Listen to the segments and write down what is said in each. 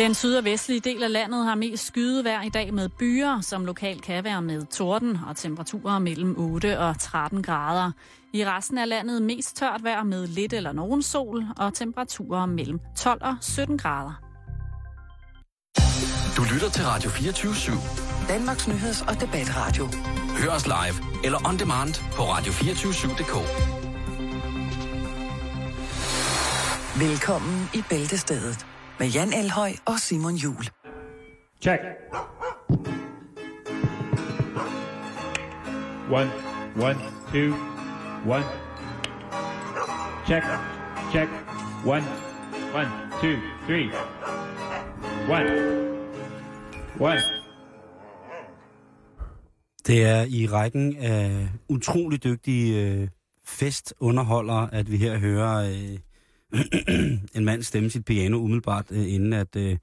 Den syd- og vestlige del af landet har mest skydevejr i dag med byer, som lokalt kan være med torden og temperaturer mellem 8 og 13 grader. I resten af landet mest tørt vejr med lidt eller nogen sol og temperaturer mellem 12 og 17 grader. Du lytter til Radio 24 /7. Danmarks nyheds- og debatradio. Hør os live eller on demand på radio247.dk. Velkommen i Bæltestedet med Jan Elhøj og Simon Jul. Check. One, one, two, one. Check, check. One, one, two, three. One, one. Det er i rækken af utrolig dygtige øh, festunderholdere, at vi her hører øh, en mand stemme sit piano umiddelbart, øh, inden at øh,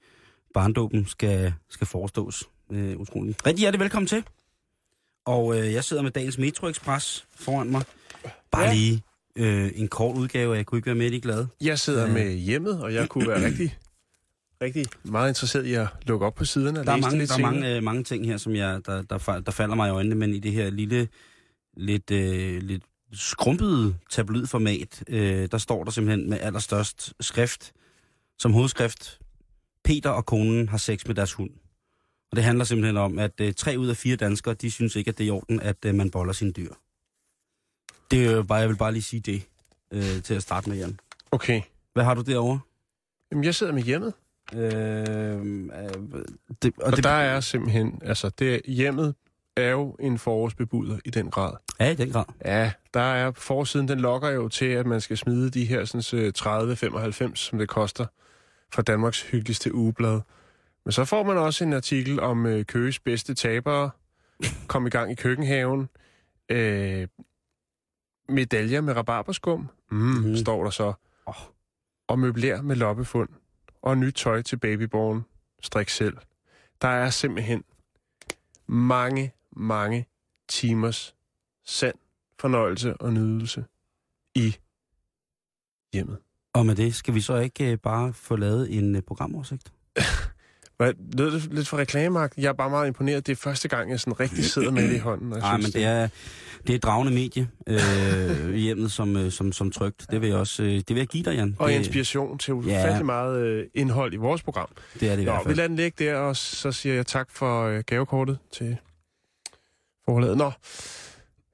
barndåben skal, skal forestås. Øh, utroligt. Rigtig hjertelig velkommen til. Og øh, jeg sidder med dagens Metro Express foran mig. Bare Ja. lige øh, en kort udgave, jeg kunne ikke være med i glad. Jeg sidder Øh. med hjemmet, og jeg kunne være rigtig, rigtig meget interesseret i at lukke op på siderne og Der er læse mange, lidt der er mange, øh, mange ting her, som jeg, der, der, der falder mig i øjnene, men i det her lille, lidt, øh, lidt skrumpede tabloidformat, øh, der står der simpelthen med allerstørst skrift, som hovedskrift, Peter og konen har sex med deres hund. Og det handler simpelthen om, at øh, tre ud af fire danskere, de synes ikke, at det er i orden, at øh, man boller sine dyr. Det er jo bare, jeg vil bare lige sige det øh, til at starte med, Jan. Okay. Hvad har du derovre? Jamen, jeg sidder med hjemmet, Øh, øh, det, og, og det... der er simpelthen, altså, det, hjemmet er jo en forårsbebuder i den grad. Ja, i den grad. Ja, der er forsiden, den lokker jo til, at man skal smide de her sådan, 30-95, som det koster fra Danmarks hyggeligste ugeblad. Men så får man også en artikel om øh, Køges bedste tabere, kom i gang i køkkenhaven, øh, medaljer med rabarberskum, mm, mm. står der så, Åh. og møbler med loppefund, og nyt tøj til babyborn, strik selv. Der er simpelthen mange, mange timers sand fornøjelse og nydelse i hjemmet. Og med det skal vi så ikke øh, bare få lavet en øh, programoversigt? Hvad, lød det lidt for reklamemagt? Jeg er bare meget imponeret. Det er første gang, jeg sådan rigtig sidder med det i hånden. Nej, men det er, det er et dragende medie øh, hjemmet som, øh, som, som trygt. Det vil jeg også det vil jeg give dig, Jan. Og det, inspiration til ufattelig Ja. meget øh, indhold i vores program. det er det i Nå, hvert vi fald. lader den ligge der, og så siger jeg tak for øh, gavekortet til forholdet. Nå,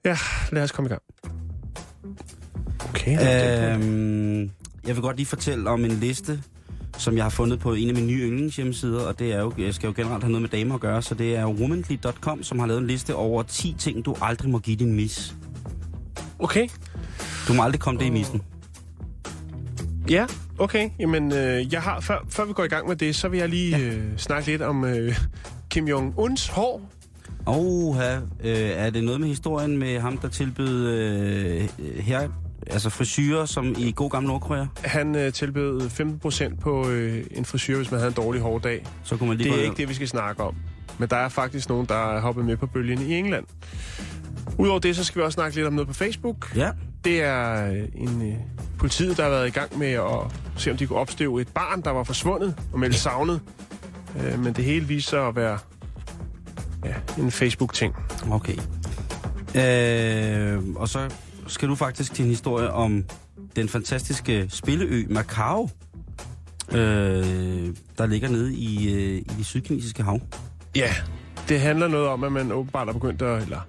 ja, lad os komme i gang. Okay, øh, Øhm, jeg vil godt lige fortælle om en liste, som jeg har fundet på en af mine nye yndlingshjemmesider, og det er jo, jeg skal jo generelt have noget med damer at gøre, så det er womanly.com, som har lavet en liste over 10 ting, du aldrig må give din mis. okay. Du må aldrig komme det i missen. Ja, okay. Jamen, øh, jeg har, før, før vi går i gang med det, så vil jeg lige ja. øh, snakke lidt om øh, Kim Jong-uns hår. Og øh, er det noget med historien med ham, der tilbød øh, her, altså frisyrer, som i god gammel Nordkorea? Han øh, tilbød 15% på øh, en frisyr, hvis man havde en dårlig hårdag. Så kunne man lige Det er ikke det, vi skal snakke om. Men der er faktisk nogen, der er hoppet med på bølgen i England. Udover det, så skal vi også snakke lidt om noget på Facebook. Ja, Det er øh, en øh, politiet, der har været i gang med at se, om de kunne opstøve et barn, der var forsvundet og meldt savnet. Øh, men det hele viser at være ja, en Facebook-ting. okay. Øh, og så skal du faktisk til en historie om den fantastiske spilleø Macau, øh, der ligger nede i, øh, i det sydkinesiske hav. Ja, det handler noget om, at man åbenbart har begyndt at, eller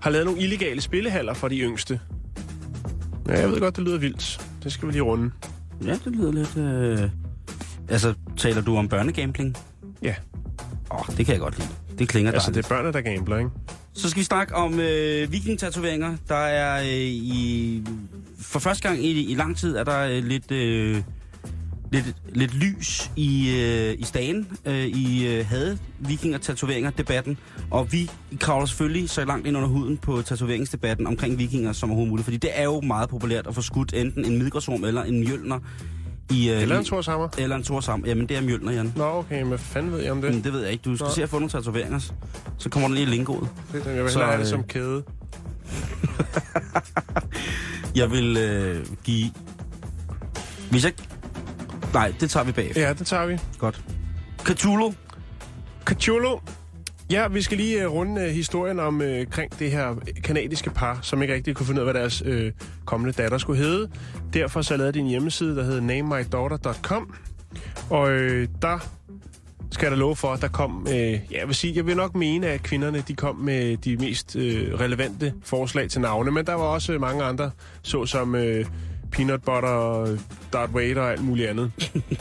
har lavet nogle illegale spillehaller for de yngste. Ja, jeg ved godt, det lyder vildt. Det skal vi lige runde. Ja, det lyder lidt... Øh... Altså, taler du om børnegambling? Ja, Åh, oh, det kan jeg godt lide. Det klinger altså dejligt. det er børnene, der gambler, ikke? Så skal vi snakke om øh, vikingtatoveringer. Der er øh, i... For første gang i, i lang tid er der øh, lidt... Øh, lidt, lidt lys i, øh, i stagen øh, i øh, havde vikinger tatoveringer debatten og vi kravler selvfølgelig så langt ind under huden på tatoveringsdebatten omkring vikinger som overhovedet muligt, fordi det er jo meget populært at få skudt enten en midgårdsorm eller en mjølner i, øh, Eller en i- Thors Hammer. eller en torsam. Jamen det er mjølner, Jan. Nå, okay, men fanden ved jeg om det? Men det ved jeg ikke. Du skal Nå. se at få nogle tatoveringer. Så kommer den lige lingoet. Det, jeg vil Så, have det øh, som kæde. Jeg vil øh, give... Hvis jeg... Nej, det tager vi bagefter. Ja, det tager vi. Godt. Cthulhu. Cthulhu. Ja, vi skal lige uh, runde uh, historien om uh, kring det her kanadiske par, som ikke rigtig kunne finde ud af, hvad deres uh, kommende datter skulle hedde. Derfor så lavede de en hjemmeside, der hedder namemydaughter.com. Og uh, der skal jeg da love for, at der kom... Uh, ja, jeg vil sige, jeg vil nok mene, at kvinderne de kom med de mest uh, relevante forslag til navne, men der var også mange andre, såsom uh, Peanut Butter, Darth Vader og alt muligt andet.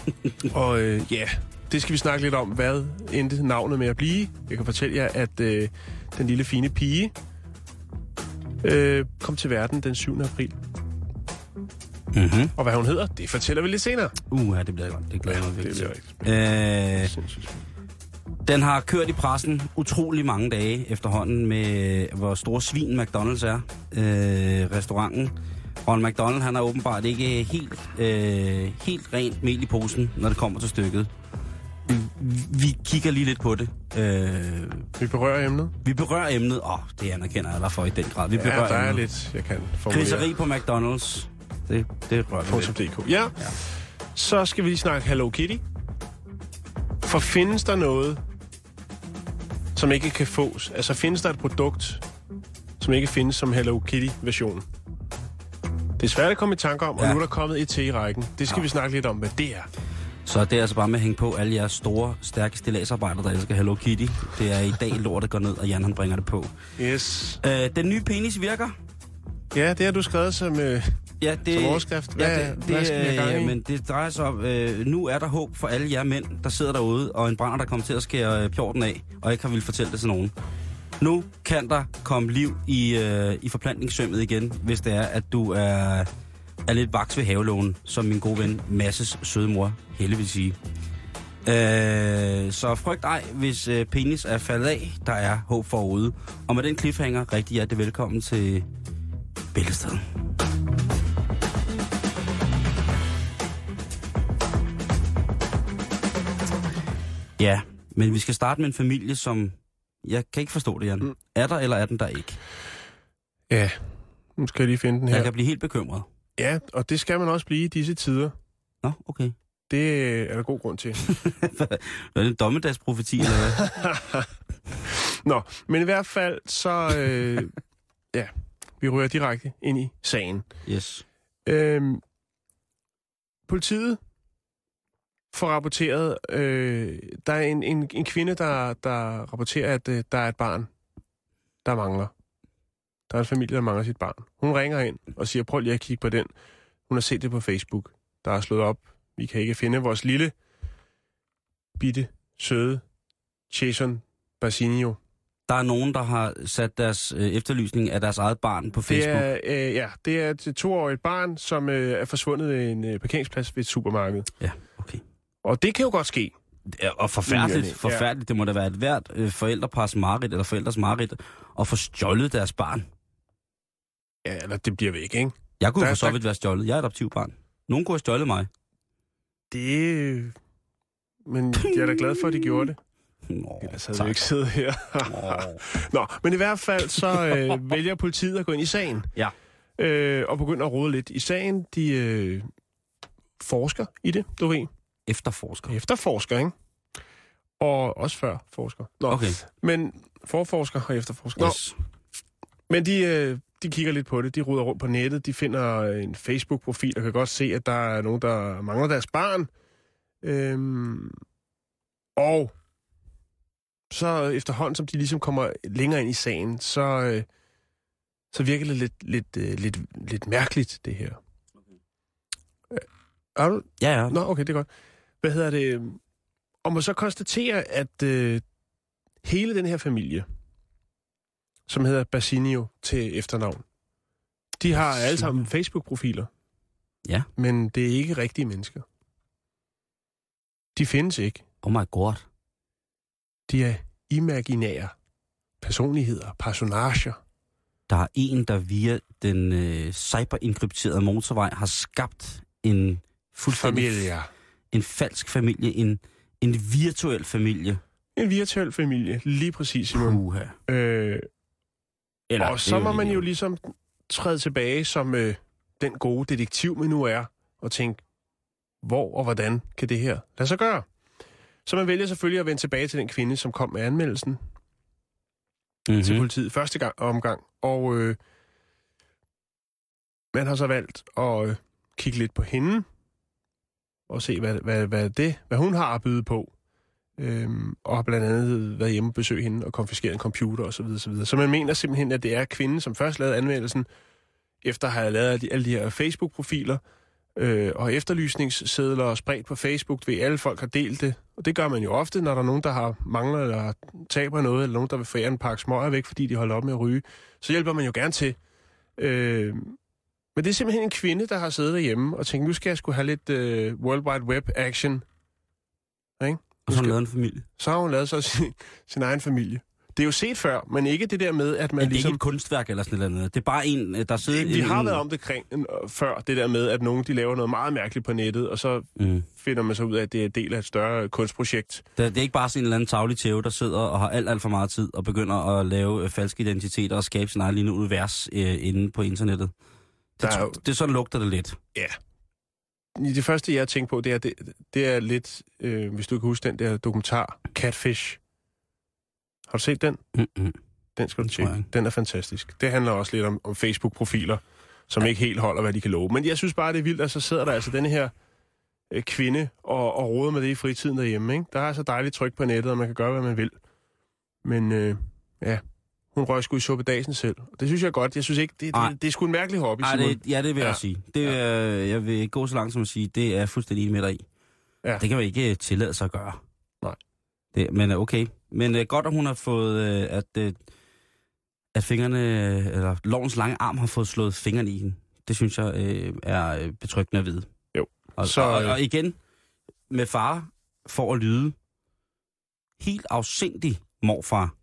og uh, ja, det skal vi snakke lidt om, hvad endte navnet med at blive. Jeg kan fortælle jer, at øh, den lille fine pige øh, kom til verden den 7. april. Mm-hmm. Og hvad hun hedder, det fortæller vi lidt senere. Uh, ja, det bliver godt. Det glæder jeg mig det virkelig bliver til. Øh, den har kørt i pressen utrolig mange dage efterhånden med, hvor store svin McDonald's er. Øh, restauranten. Ronald McDonald, han er åbenbart ikke helt, øh, helt rent mel i posen, når det kommer til stykket. Vi kigger lige lidt på det. Øh, Vi berører emnet. vi berører emnet. Åh, oh, det anerkender jeg dig for i den grad. Vi Ja, berører der er emnet. lidt, jeg kan formulere. Griseri på McDonald's. Det, det rører vi lidt. .dk. Ja. Så skal vi lige snakke Hello Kitty. For findes der noget, som ikke kan fås? Altså findes der et produkt, som ikke findes som Hello Kitty-version? Det er svært at komme i tanke om, og Ja. nu er der kommet et til i rækken. Det skal Ja. vi snakke lidt om, hvad det er. Så det er altså bare med at hænge på alle jeres store, stærke stilladsarbejdere, der elsker Hello Kitty. Det er i dag lortet går ned, og Jan han bringer det på. Yes. Øh, den nye penis virker. Ja, det har du skrevet som, øh, Ja, det, som overskrift. Hvad, ja, det, hvad det, men det drejer sig om, øh, nu er der håb for alle jer mænd, der sidder derude, og en brænder, der kommer til at skære øh, pjorten af, og ikke har vil fortælle det til nogen. Nu kan der komme liv i, øh, i forplantningssømmet igen, hvis det er, at du er, er lidt vaks ved havelågen, som min gode ven Masses søde mor Helle vil sige. Øh, så frygt ej, hvis øh, penis er faldet af. Der er håb forude. Og med den cliffhanger, rigtig hjertelig velkommen til Bæltestedet. Ja, men vi skal starte med en familie, som... Jeg kan ikke forstå det, Jan. Mm. Er der, eller er den der ikke? Ja, nu skal jeg lige finde den her. Jeg kan blive helt bekymret. Ja, og det skal man også blive i disse tider. Nå, okay. Det øh, er der god grund til. Er det en dommedagsprofeti, eller hvad? Nå, men i hvert fald så... Øh, ja, vi rører direkte ind i sagen. Yes. Øhm, politiet får rapporteret, øh, der er en, en, en kvinde, der, der rapporterer, at øh, der er et barn, der mangler. Der er en familie, der mangler sit barn. Hun ringer ind og siger, prøv lige at kigge på den. Hun har set det på Facebook. Der er slået op. Vi kan ikke finde vores lille, bitte, søde Jason Basinio. Der er nogen, der har sat deres øh, efterlysning af deres eget barn på Det Facebook. er, øh, ja, det er et toårigt barn, som øh, er forsvundet ved en øh, parkeringsplads ved et supermarked. Ja, okay. Og det kan jo godt ske. Ja, og forfærdeligt, Ja. forfærdeligt. Det må da være et hvert øh, forældrepars mareridt, eller forældres mareridt, at få stjålet deres barn. Ja, eller det bliver væk, ikke? Jeg kunne for så vidt være stjålet. Jeg er adoptivbarn. Nogen kunne have stjålet mig. Det... Men jeg er da glad for, at de gjorde det. Nå, Ellers havde tak. vi ikke siddet her. Nå, men i hvert fald så øh, vælger politiet at gå ind i sagen. Ja. Øh, og begynder at rode lidt i sagen. De øh, forsker i det, du ved. Efterforsker. Efterforsker, ikke? Og også før forsker. Nå, Okay. men forforsker og efterforsker. Nå, Yes. Men de, øh, de kigger lidt på det. De ruder rundt på nettet. De finder en Facebook-profil og kan godt se, at der er nogen, der mangler deres barn. Øhm, og så efterhånden, som de ligesom kommer længere ind i sagen, så, øh, så virker det lidt, lidt, øh, lidt, lidt mærkeligt, det her. Øh, Er du? Ja, ja. Nå, okay, det er godt. Hvad hedder det? Og man så konstatere, at øh, hele den her familie, som hedder Basinio til efternavn, de har alle sammen Facebook-profiler. Ja. Men det er ikke rigtige mennesker. De findes ikke. Oh my god. De er imaginære personligheder, personager. Der er en, der via den øh, cyberenkrypterede motorvej har skabt en fuldstændig Familier. en falsk familie, en, en virtuel familie. En virtuel familie, lige præcis, Simon. Puha. Øh, Eller, og så må man jo ligesom træde tilbage som øh, den gode detektiv, man nu er, og tænke, hvor og hvordan kan det her lade sig gøre? Så man vælger selvfølgelig at vende tilbage til den kvinde, som kom med anmeldelsen mm-hmm. til politiet første gang, omgang. Og øh, man har så valgt at øh, kigge lidt på hende og se, hvad, hvad, hvad, det, hvad hun har at byde på. Øhm, og har blandt andet været hjemme og besøgt hende og konfiskeret en computer osv. Så, videre, så, videre. så man mener simpelthen, at det er kvinden, som først lavede anmeldelsen, efter at have lavet alle de, alle de her Facebook-profiler, øh, og efterlysningssedler og spredt på Facebook, ved alle folk har delt det. Og det gør man jo ofte, når der er nogen, der har mangler eller taber noget, eller nogen, der vil forære en pakke smøger væk, fordi de holder op med at ryge. Så hjælper man jo gerne til. Øh, men det er simpelthen en kvinde, der har siddet derhjemme og tænkt, nu skal jeg skulle have lidt øh, World Wide Web action. Ikke? Og så har hun lavet en familie. Så har hun lavet så sin, sin egen familie. Det er jo set før, men ikke det der med, at man Men det er ligesom... ikke et kunstværk eller sådan noget. Det er bare en, øh, der sidder... Vi en, har været om det kring, øh, før, det der med, at nogen de laver noget meget mærkeligt på nettet, og så Mm. finder man så ud af, at det er en del af et større kunstprojekt. Det, det er ikke bare sådan en eller anden tavlig tæve, der sidder og har alt, alt for meget tid og begynder at lave øh, falske identiteter og skabe sin egen lille univers øh, inde på internettet. Det, Der er jo- det er sådan lugter det lidt. Ja. Det første, jeg tænker på, det er, det, det er lidt, øh, hvis du kan huske den der dokumentar, Catfish. Har du set den? Mm-hmm. Den skal du tjekke. Den er fantastisk. Det handler også lidt om, om Facebook-profiler, som ikke helt holder, hvad de kan love. Men jeg synes bare, det er vildt, at så sidder der altså denne her øh, kvinde og, og roder med det i fritiden derhjemme. Ikke? Der er så dejligt tryk på nettet, og man kan gøre, hvad man vil. Men øh, ja, hun røg sgu i suppedagen selv. Det synes jeg godt. Jeg synes ikke, det, Ej. det, det er sgu en mærkelig hobby, Ej, Simon. det, ja, det vil Ja. jeg sige. Det, øh, jeg vil ikke gå så langt som at sige, det er jeg fuldstændig enig med dig i. Ja. Det kan man ikke øh, tillade sig at gøre. Nej. Det, men øh, okay. Men øh, godt, at hun har fået, øh, at, øh, at fingrene, øh, eller lovens lange arm har fået slået fingrene i hende. Det synes jeg øh, er betryggende at vide. Jo. Og, Så, og, og igen, med far for at lyde helt afsindig morfar,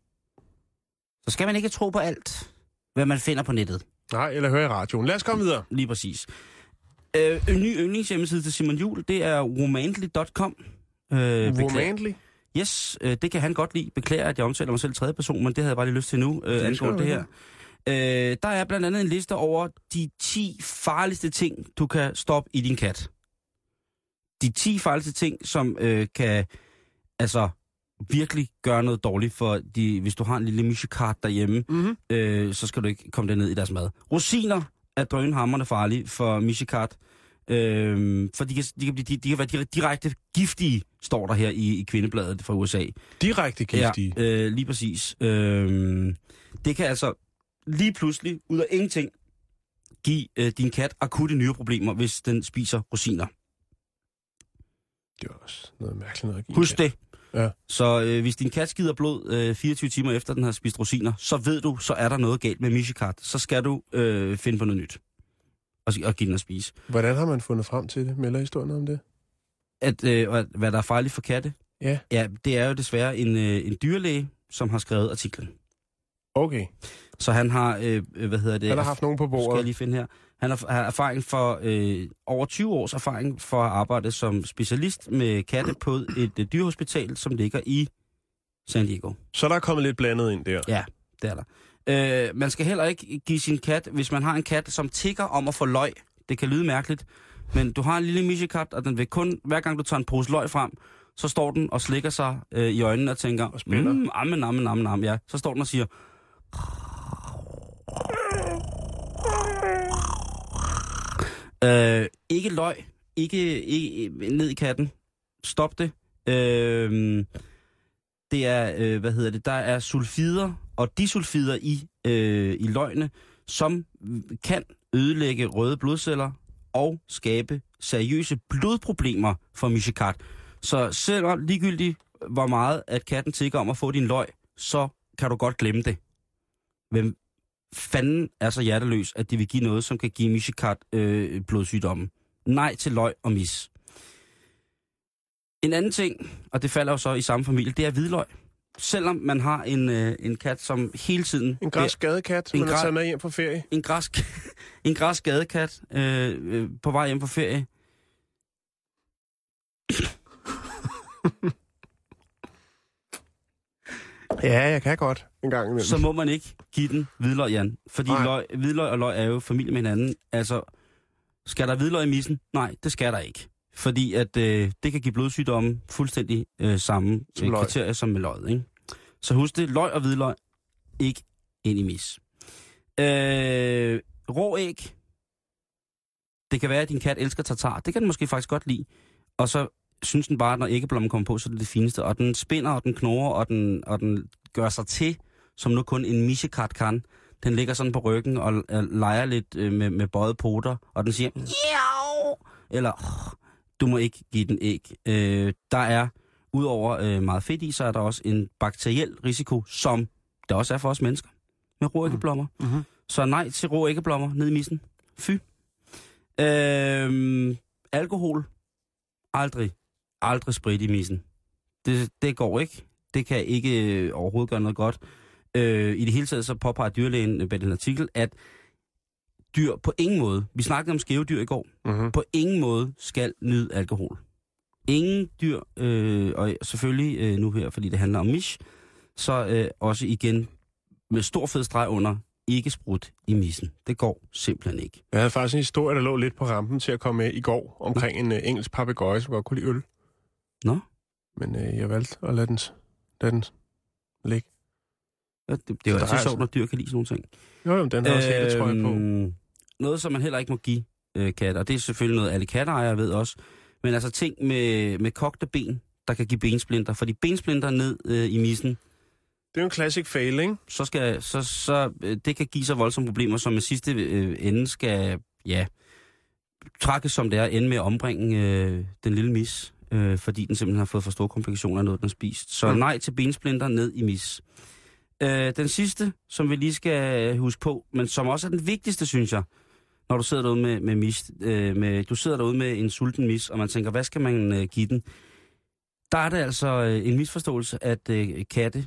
så skal man ikke tro på alt, hvad man finder på nettet. Nej, eller høre i radioen. Lad os komme videre. Lige præcis. Øh, en ny yndlingshjemmeside til Simon Jul, det er romantly.com. Øh, Romantly. Yes, øh, det kan han godt lide. Beklager, at jeg omtaler mig selv tredje person, men det havde jeg bare lige lyst til nu, øh, angående du det her. Øh, der er blandt andet en liste over de 10 farligste ting, du kan stoppe i din kat. De 10 farligste ting, som øh, kan altså virkelig gøre noget dårligt for de, hvis du har en lille michekart derhjemme, Mm-hmm. øh, så skal du ikke komme derned i deres mad. Rosiner er drønhammerne farlige for michekart, øh, for de kan, de, kan blive, de, de kan være dire- direkte giftige, står der her i, i kvindebladet fra USA. Direkte giftige. Ja, øh, lige præcis. Øh, det kan altså lige pludselig, ud af ingenting, give øh, din kat akutte nyreproblemer, hvis den spiser rosiner. Det er også noget mærkeligt noget. Husk det. Ja. Så øh, hvis din kat skider blod øh, 24 timer efter, den har spist rosiner, så ved du, så er der noget galt med Michikart. Så skal du øh, finde på noget nyt. Og, og give den at spise. Hvordan har man fundet frem til det? Melder historien om det? At, øh, hvad- hvad der er farligt for katte? Ja. Ja, det er jo desværre en, øh, en dyrlæge, som har skrevet artiklen. Okay. Så han har, øh, øh, hvad hedder det? Han har haft nogen på Skal jeg bordet. lige finde her. Han har, har erfaring for, øh, over 20 års erfaring for at arbejde som specialist med katte på et øh, dyrehospital, som ligger i San Diego. Så der er kommet lidt blandet ind der. Ja, det er der. Øh, man skal heller ikke give sin kat, hvis man har en kat, som tigger om at få løg. Det kan lyde mærkeligt, men du har en lille michekat, og den vil kun, hver gang du tager en pose løg frem, så står den og slikker sig øh, i øjnene og tænker, Og mm, amen, amen, amen, amen, ja. Så står den og siger, øh, ikke løg, ikke, ikke ned i katten. Stop det. Øh, det er, øh, hvad hedder det, der er sulfider og disulfider i, øh, i løgne, som kan ødelægge røde blodceller og skabe seriøse blodproblemer for Michikat. Så selvom ligegyldigt hvor meget, at katten tigger om at få din løg, så kan du godt glemme det. Hvem fanden er så hjerteløs, at de vil give noget, som kan give Michikat øh, blodsygdomme? Nej til løg og mis. En anden ting, og det falder jo så i samme familie, det er hvidløg. Selvom man har en, øh, en kat, som hele tiden... En græsk gadekat, man har græ- taget med hjem fra ferie. en græsk, en græsk gadekat øh, øh, på vej hjem på ferie. Ja, jeg kan godt en gang imellem. så må man ikke give den hvidløg, Jan. Fordi Nej. løg, hvidløg og løg er jo familie med hinanden. Altså, skal der hvidløg i missen? Nej, det skal der ikke. Fordi at øh, det kan give blodsygdomme fuldstændig øh, samme Som øh, kriterier som med løg. Ikke? Så husk det, løg og hvidløg, ikke ind i mis. Øh, rå æg. Det kan være, at din kat elsker tartar. Det kan den måske faktisk godt lide. Og så synes den bare, at når æggeblommen kommer på, så er det det fineste. Og den spinder, og den knurrer, og den, og den gør sig til, som nu kun en missekat kan. Den ligger sådan på ryggen og øh, leger lidt øh, med, med bøjet poter, og den siger, Miau! eller "Åh, du må ikke give den æg. Øh, der er, udover øh, meget fedt i, så er der også en bakteriel risiko, som der også er for os mennesker, med rå æggeblommer. Mhm. Så nej til rå æggeblommer ned i missen. Fy. Øh, alkohol. Aldrig. Aldrig sprit i missen. Det, det går ikke. Det kan ikke øh, overhovedet gøre noget godt. Øh, I det hele taget så påpeger dyrlægen øh, bag den artikel, at dyr på ingen måde, vi snakkede om skæve dyr i går, Mm-hmm. på ingen måde skal nyde alkohol. Ingen dyr, øh, og selvfølgelig øh, nu her, fordi det handler om mish, så øh, også igen med stor fed streg under, ikke sprut i missen. Det går simpelthen ikke. Jeg havde faktisk en historie, der lå lidt på rampen til at komme med i går, omkring en uh, engelsk papegøje, som godt kunne lide øl. Nå? Men uh, jeg valgte at lade den, lade den ligge. Ja, det, det er jo altid er sjovt, altså- når dyr kan lide sådan nogle ting. Jo, jo, den har også hættetrøje på. Øhm, Noget, som man heller ikke må give øh, katte, og det er selvfølgelig noget, alle katteejere ved også, men altså ting med, med kogte ben, der kan give bensplinter, fordi bensplinter ned øh, i missen, Det er jo en classic fail, ikke? så skal så, så øh, det kan give så voldsomme problemer, som i sidste øh, ende skal, ja, trækkes som det er, ende med at ombringe øh, den lille mis, øh, fordi den simpelthen har fået for store komplikationer af noget, den har spist. Så Mm. nej til bensplinter ned i mis. Øh, den sidste, som vi lige skal øh, huske på, men som også er den vigtigste, synes jeg, når du sidder derude med, med mis, øh, med, du sidder derude med en sulten mis, og man tænker, hvad skal man øh, give den? Der er det altså øh, en misforståelse, at øh, katte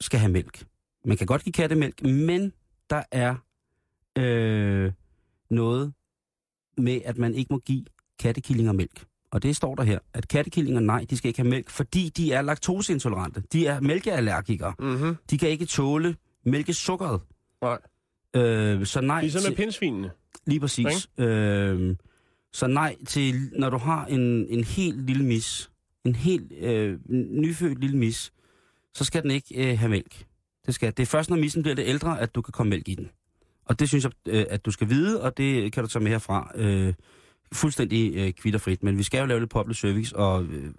skal have mælk. Man kan godt give katte mælk, men der er øh, noget med, at man ikke må give kattekillinger mælk. Og det står der her, at kattekillinger, nej, de skal ikke have mælk, fordi de er laktoseintolerante. De er mælkeallergikere. Mm-hmm. De kan ikke tåle mælkesukkeret. Nej. Øh, så nej Ligesom til, med pindsvinene. Lige præcis. Øh, så nej til, når du har en, en helt lille mis, en helt øh, nyfødt lille mis, så skal den ikke øh, have mælk. Det, skal, det er først, når missen bliver lidt ældre, at du kan komme mælk i den. Og det synes jeg, øh, at du skal vide, og det kan du tage med herfra øh, fuldstændig øh, kvitterfrit. Men vi skal jo lave lidt public service, og øh,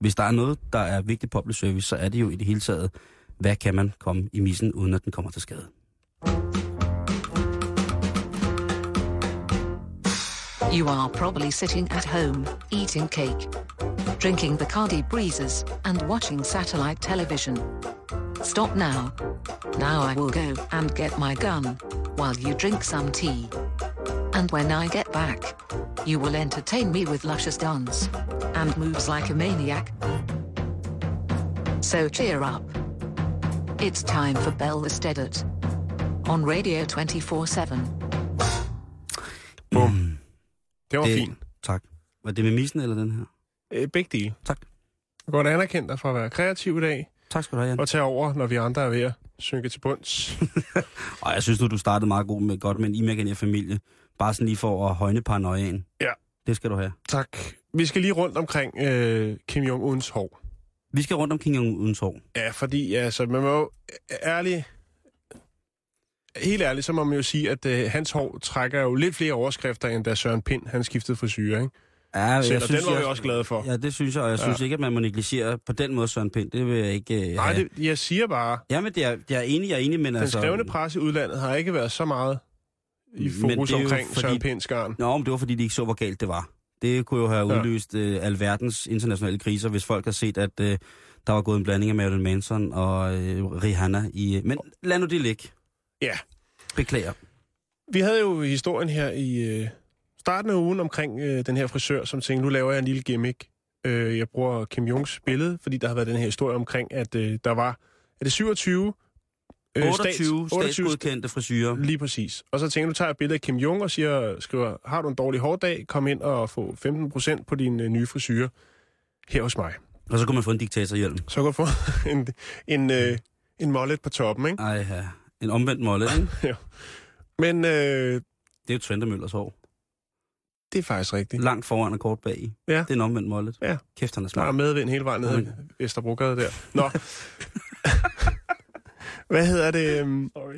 hvis der er noget, der er vigtigt public service, så er det jo i det hele taget, hvad kan man komme i missen, uden at den kommer til skade. You are probably sitting at home, eating cake, drinking Bacardi breezes, and watching satellite television. Stop now. Now I will go and get my gun, while you drink some tea. And when I get back, you will entertain me with luscious dance and moves like a maniac. So cheer up. It's time for Bell the Steddart on Radio 24 7. Bum. Det var Det- fint. Tak. Var det med missen eller den her? Øh, begge dele. Tak. Godt anerkendt dig for at være kreativ i dag, Tak skal du have, Jan. og tage over, når vi andre er ved at synke til bunds. Og jeg synes nu, du startede meget god med, godt med en imaginær familie. Bare sådan lige for at højne paranoiaen. Ja. Det skal du have. tak. Vi skal lige rundt omkring øh, Kim Jong-uns hår. Vi skal rundt om King Jong Udens hår. Ja, fordi altså, man må jo ærligt... Helt ærligt, så må man jo sige, at øh, hans hår trækker jo lidt flere overskrifter, end da Søren Pind, han skiftede frisyr, ikke? Ja, Selv, og den var vi også glade for. Ja, det synes jeg, og jeg synes Ja. ikke, at man må negligere på den måde Søren Pind. Det vil jeg ikke... Uh, Nej, det, jeg siger bare, Jamen, det er, jeg er enig, jeg er enig, men den altså... skrevne presse i udlandet har ikke været så meget i Men fokus det omkring fordi- Søren Pinds garn. Nå, men det var fordi, de ikke så, hvor galt det var. Det kunne jo have Ja. udløst uh, alverdens internationale kriser, hvis folk havde set, at uh, der var gået en blanding af Marilyn Manson og uh, Rihanna i... Men lad nu det ligge. Ja. Beklager. Vi havde jo historien her i øh, starten af ugen omkring øh, den her frisør, som tænkte, nu laver jeg en lille gimmick. Øh, jeg bruger Kim Jongs billede, fordi der har været den her historie omkring, at øh, der var, er det 27? Øh, 28 stats- 28 statsgodkendte frisyrer. Lige præcis. Og så tænker jeg, nu tager jeg et billede af Kim Jong og siger, skriver, har du en dårlig hårdag, kom ind og få 15% på din øh, nye frisyr her hos mig. Og så kunne man få en diktatorhjelm. Så kan du få en, en, øh, en mollet på toppen, ikke? Ej, ja. En omvendt molle, ikke? Men øh, Det er jo Trente Møllers hår. Det er faktisk rigtigt. Langt foran og kort bag i. Ja. Det er en omvendt mollet. Ja. Kæft, han er Der er smart. medvind hele vejen ned ad Vesterbrogade der. Nå. Hvad hedder det? Sorry.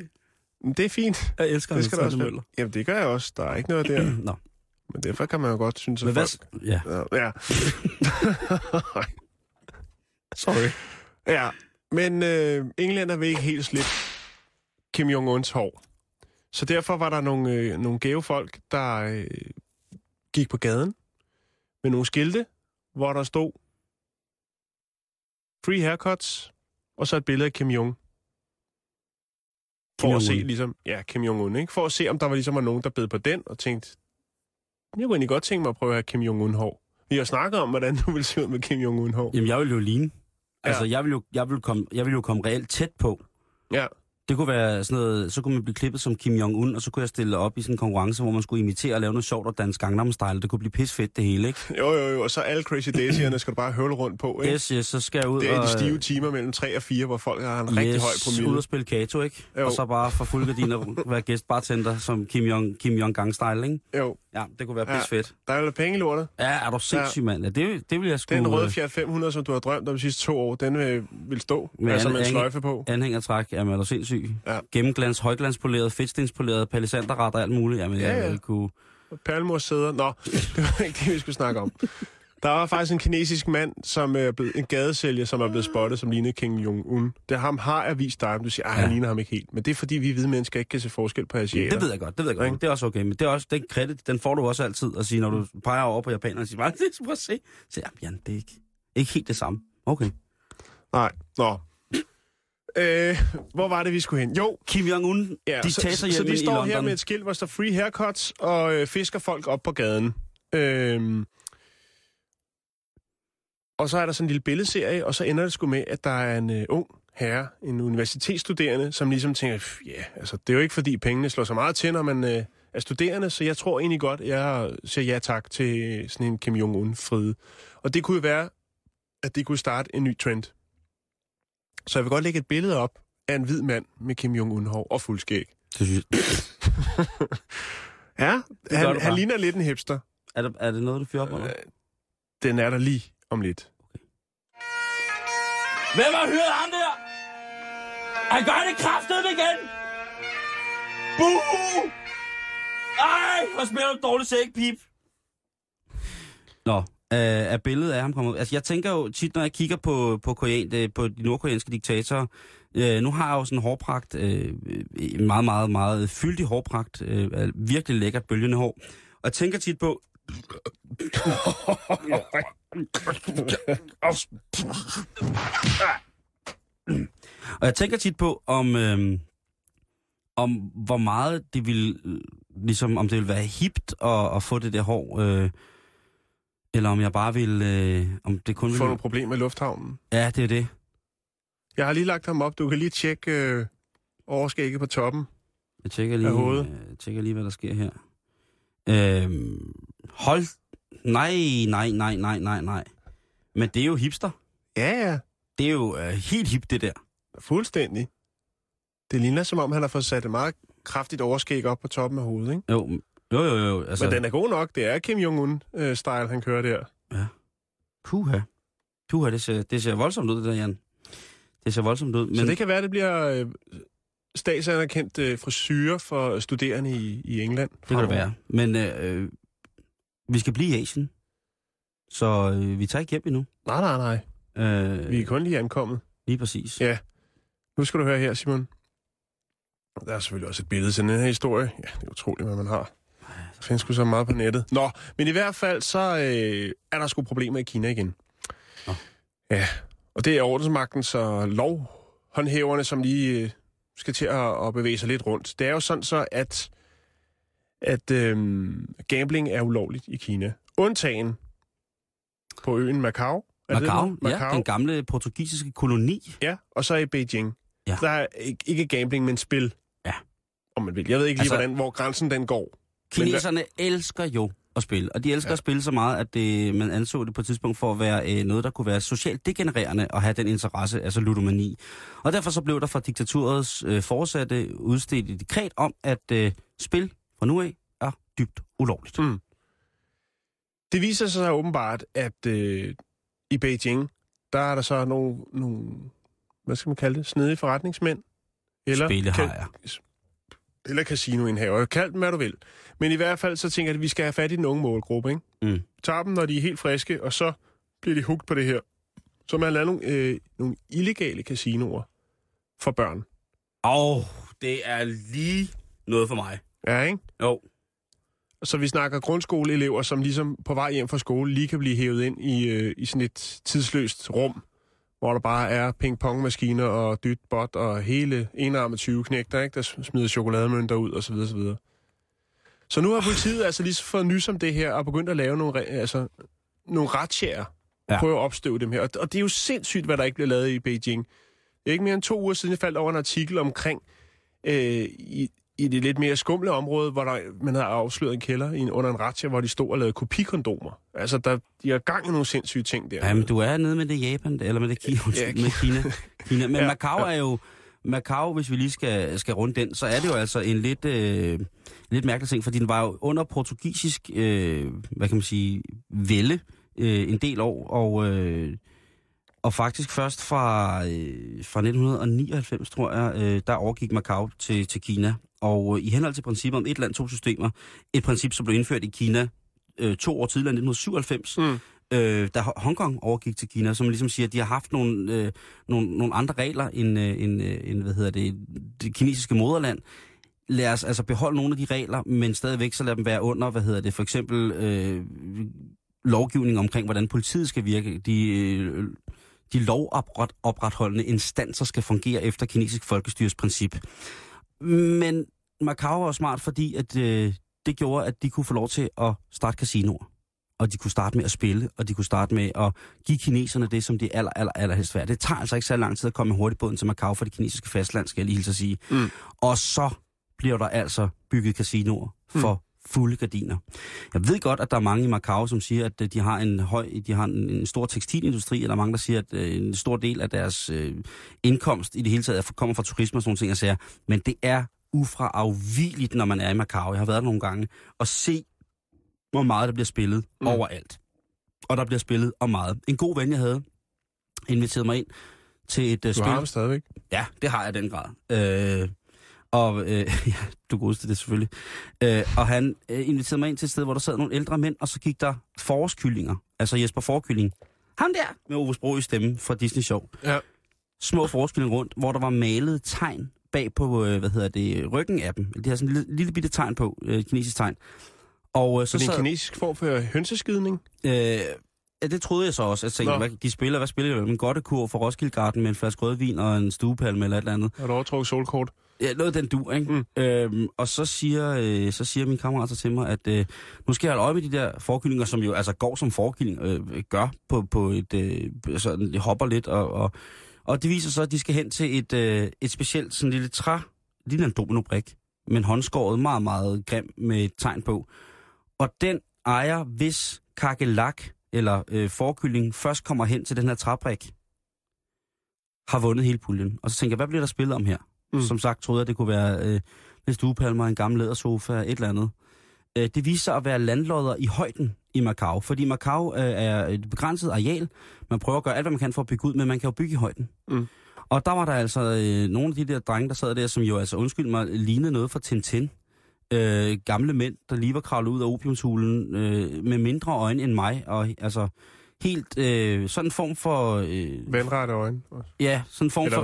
Det er fint. Jeg elsker Det skal Hans også Møller. Jamen, det gør jeg også. Der er ikke noget der. Nå, Men derfor kan man jo godt synes, at men hvad... folk... Ja, Ja. ja. sorry. ja. Men øh, englænder vil ikke helt slippe Kim Jong-uns hår. Så derfor var der nogle, øh, nogle gave folk, der øh, gik på gaden med nogle skilte, hvor der stod Free haircuts, og så et billede af Kim Jong. For Kim at se, ligesom, ja, Kim Jong-un, ikke? For at se, om der var ligesom var nogen, der bed på den, og tænkte, jeg kunne egentlig godt tænke mig at prøve at have Kim Jong-un hår. Vi har snakket om, hvordan du vil se ud med Kim Jong-un hår. Jamen, jeg vil jo ligne. Altså, Ja. jeg vil jo, jeg vil komme, jeg vil jo komme reelt tæt på. Ja. Det kunne være sådan noget, så kunne man blive klippet som Kim Jong-un, og så kunne jeg stille op i sådan en konkurrence, hvor man skulle imitere og lave noget sjovt og dansk Gangnam Style. Det kunne blive pisfedt det hele, ikke? Jo, jo, jo, og så alle Crazy Daisierne skal du bare høvle rundt på, ikke? Yes, yes, så skal jeg ud Det er og... de stive timer mellem 3 og 4, hvor folk har en rigtig yes, høj ud promille. og spille Kato, ikke? Jo. Og så bare for fuld gardiner være gæstbartender som Kim Jong, Kim Jong Gang Style, ikke? Jo, Ja, det kunne være Ja. pisfedt. der er jo penge i lortet. Ja, er du sindssyg, mand? Ja, det, det vil jeg sgu... Den røde øh, Fiat 500, som du har drømt om de sidste to år, den øh, vil stå. Med altså med en sløjfe på. Anhængertræk, jamen er du sindssyg? Ja. Gennemglans, højglanspoleret, fedtstenspoleret, palisanderret og alt muligt. Jamen, Ja, jeg ja. vil kunne... Perlemors sæder. Nå, det var ikke det, vi skulle snakke om. Der var faktisk en kinesisk mand, som er blevet, en gadesælger, som er blevet spottet, som lignede Kim Jong-un. Det ham har jeg vist dig, men du siger, at han Ja. ligner ham ikke helt. Men det er fordi, vi hvide mennesker ikke kan se forskel på asiater. Det ved jeg godt, det ved jeg godt. Men det er også okay. Men det er også, den kredit, den får du også altid at sige, når du peger over på japanerne og siger, "Hva? det prøv at se. Så ja, Jan, det er ikke, ikke helt det samme. Okay. Nej, nå. Øh, hvor var det, vi skulle hen? Jo, Kim Jong-un, Ja, så, så, så de i står London. her med et skilt, hvor der står free haircuts, og øh, fisker folk op på gaden. Øhm, og så er der sådan en lille billedserie, og så ender det sgu med, at der er en øh, ung herre, en universitetsstuderende, som ligesom tænker, "Pff, ja, altså det er jo ikke fordi pengene slår så meget til, når man øh, er studerende, så jeg tror egentlig godt, jeg siger ja tak til sådan en Kim Jong-un-fride. Og det kunne jo være, at det kunne starte en ny trend. Så jeg vil godt lægge et billede op af en hvid mand med Kim Jong-un-hår og fuldskæg. Det synes jeg, Ja, gør han, han ligner lidt en hipster. er, det, er det noget, du fyrer op under? Den er der lige om lidt. Hvem har hyret ham der? Han gør det kraftet igen! Buhu! Ej, hvor spiller du dårligt sæk, pip. Nå, øh, af billedet af ham kommet? Altså, jeg tænker jo tit, når jeg kigger på, på, korean, øh, på de nordkoreanske diktatorer, øh, nu har jeg jo sådan en hårpragt, øh, en meget, meget, meget fyldig hårpragt, øh, virkelig lækkert bølgende hår. Og jeg tænker tit på... Og jeg tænker tit på, om, øh, om hvor meget det vil, øh, ligesom, om det vil være hipt at, at få det der hår, øh, eller om jeg bare vil, øh, om det kun Får vil... nogle problemer i lufthavnen. Ja, det er det. Jeg har lige lagt ham op. Du kan lige tjekke øh, overskægget på toppen. Jeg tjekker lige, øh, tjekker lige, hvad der sker her. Øhm, hold... Nej, nej, nej, nej, nej, nej. Men det er jo hipster. Ja, ja. Det er jo øh, helt hip, det der. Fuldstændig. Det ligner, som om han har fået sat et meget kraftigt overskæg op på toppen af hovedet, ikke? Jo, jo, jo. jo altså, Men den er god nok. Det er Kim Jong-un-style, han kører der. Puha. Puha, det ser, det ser voldsomt ud, det der, Jan. Det ser voldsomt ud. Men... Så det kan være, det bliver øh, statsanerkendt øh, frisyre for studerende i, i England. Det kan det være. Men øh, vi skal blive i Asien. Så øh, vi tager ikke hjem endnu. Nej, nej, nej. Øh, Vi er kun lige ankommet. Lige præcis. Ja. Nu skal du høre her, Simon. Der er selvfølgelig også et billede til den her historie. Ja, det er utroligt, hvad man har. Der findes sgu så meget på nettet. Nå, men i hvert fald, så øh, er der sgu problemer i Kina igen. Nå. Ja, og det er ordensmagten, så lovhåndhæverne, som lige øh, skal til at, at bevæge sig lidt rundt. Det er jo sådan så, at, at øh, gambling er ulovligt i Kina. Undtagen på øen Macau. Er det Macau, det? ja, den gamle portugisiske koloni. Ja, og så i Beijing. Ja. Der er ikke, ikke gambling, men spil. Ja. Om man vil. Jeg ved ikke lige, altså, hvordan, hvor grænsen den går. Kineserne elsker jo at spille, og de elsker Ja. at spille så meget, at det, man anså det på et tidspunkt for at være øh, noget, der kunne være socialt degenererende og have den interesse, altså ludomani. Og derfor så blev der fra diktaturets øh, forsatte udstedt et dekret om, at øh, spil fra nu af er dybt ulovligt. Mm. Det viser sig så åbenbart, at øh, i Beijing, der er der så nogle, nogle, hvad skal man kalde det, snedige forretningsmænd. Eller, Spillehajer. Eller casinoindhaver. Kald dem, hvad du vil. Men i hvert fald, så tænker jeg, at vi skal have fat i den unge målgruppe, ikke? Mm. Tager dem, når de er helt friske, og så bliver de hugt på det her. Så man laver nogle, øh, nogle illegale casinoer for børn. Og det er lige noget for mig. Ja, ikke? Jo. Så vi snakker grundskoleelever, som ligesom på vej hjem fra skole lige kan blive hævet ind i, øh, i sådan et tidsløst rum, hvor der bare er ping-pong-maskiner og dyt bot og hele enarmet 20 knægter, ikke? der smider chokolademønter ud osv. Så, videre. så nu har politiet altså lige fået nys om det her og begyndt at lave nogle, altså, nogle retsjære. Ja. Ja. Prøve at opstøve dem her. Og, og det er jo sindssygt, hvad der ikke bliver lavet i Beijing. Det er ikke mere end to uger siden, jeg faldt over en artikel omkring øh, i, i det lidt mere skumle område, hvor der, man havde afsløret en kælder i en, under en retsja, hvor de stod og lavede kopikondomer. Altså, der, de har gang i nogle sindssyge ting der. Jamen, du er nede med det Japan, eller med det Kina, Ja, med Kina. Kina. Men Ja, Macau ja. er jo... Macau, hvis vi lige skal, skal runde den, så er det jo altså en lidt, øh, lidt mærkelig ting, fordi den var jo under portugisisk, øh, hvad kan man sige, vælde øh, en del år, og, øh, og faktisk først fra, øh, fra 1999, tror jeg, øh, der overgik Macau til, til Kina. Og øh, i henhold til princippet om et land, to systemer, et princip, som blev indført i Kina øh, to år tidligere, 1997, Mm. øh, da Ho- Hongkong overgik til Kina, som ligesom siger, at de har haft nogle, øh, nogle, nogle andre regler end, øh, end, øh, end hvad hedder det, det kinesiske moderland. Lad os altså beholde nogle af de regler, men stadigvæk så lad dem være under, hvad hedder det, for eksempel øh, lovgivning omkring, hvordan politiet skal virke. De, øh, de lovopretholdende instanser skal fungere efter kinesisk folkestyres princip. Men Macau var smart, fordi at, øh, det gjorde, at de kunne få lov til at starte casinoer. Og de kunne starte med at spille, og de kunne starte med at give kineserne det, som de aller, aller, aller helst værd. Det tager altså ikke så lang tid at komme med hurtigbåden til Macau for det kinesiske fastland, skal jeg lige hilse at sige. Mm. Og så bliver der altså bygget casinoer for mm. Fulde gardiner. Jeg ved godt, at der er mange i Macau, som siger, at øh, de har en høj, de har en, en stor tekstilindustri, eller mange, der siger, at øh, en stor del af deres øh, indkomst i det hele taget er- kommer fra turisme og sådan nogle ting, jeg siger. Men det er ufraafvigeligt, når man er i Macau. Jeg har været der nogle gange, og se, hvor meget der bliver spillet Mm. overalt. Og der bliver spillet om meget. En god ven, jeg havde, inviterede mig ind til et uh, Du spil. har ham stadigvæk. Ja, det har jeg den grad. Øh, og øh, ja, du godeste det selvfølgelig. Øh, og han øh, inviterede mig ind til et sted, hvor der sad nogle ældre mænd, og så gik der forårskyllinger, altså Jesper Forkylling. Ham der med Ove Sprog i stemme fra Disney Show. Ja. Små forårskyllinger rundt, hvor der var malet tegn bag på, øh, hvad hedder det, ryggen af dem. De har sådan en lille, lille bitte tegn på, øh, kinesisk tegn. Og øh, Så så det er en sad, kinesisk form for hønseskidning. øh, ja, det troede jeg så også. Jeg tænkte, Nå. hvad, de spiller, hvad spiller de? En godtekur for Roskilde Garden med en flaske rødvin og en stuepalme eller et eller andet. Har du overtrukket solkort? Ja, noget den du, ikke? Mm. Øhm, og så siger, øh, så siger min kammerat så til mig, at øh, nu skal jeg holde øje med de der forkyllinger, som jo altså går som forkylling, øh, gør på, på et, øh, sådan, de hopper lidt, og, og, og det viser så, at de skal hen til et, øh, et specielt sådan lille træ, lille en dominobrik, men håndskåret meget, meget grim med et tegn på. Og den ejer, hvis kakelak eller øh, forkylling først kommer hen til den her træbrik, har vundet hele puljen. Og så tænker jeg, hvad bliver der spillet om her? Mm. Som sagt troede jeg, det kunne være øh, lidt stuepalmer, en gammel lædersofa, et eller andet. Øh, det viser sig at være landlodder i højden i Macau, fordi Macau øh, er et begrænset areal. Man prøver at gøre alt, hvad man kan for at bygge ud, men man kan jo bygge i højden. Mm. Og der var der altså øh, nogle af de der drenge, der sad der, som jo altså, undskyld mig, lignede noget fra Tintin. Øh, gamle mænd, der lige var kravlet ud af opiumshulen øh, med mindre øjne end mig, og altså helt øh, sådan en form for... Øh, Vandrette øjne. Ja, sådan en form Eller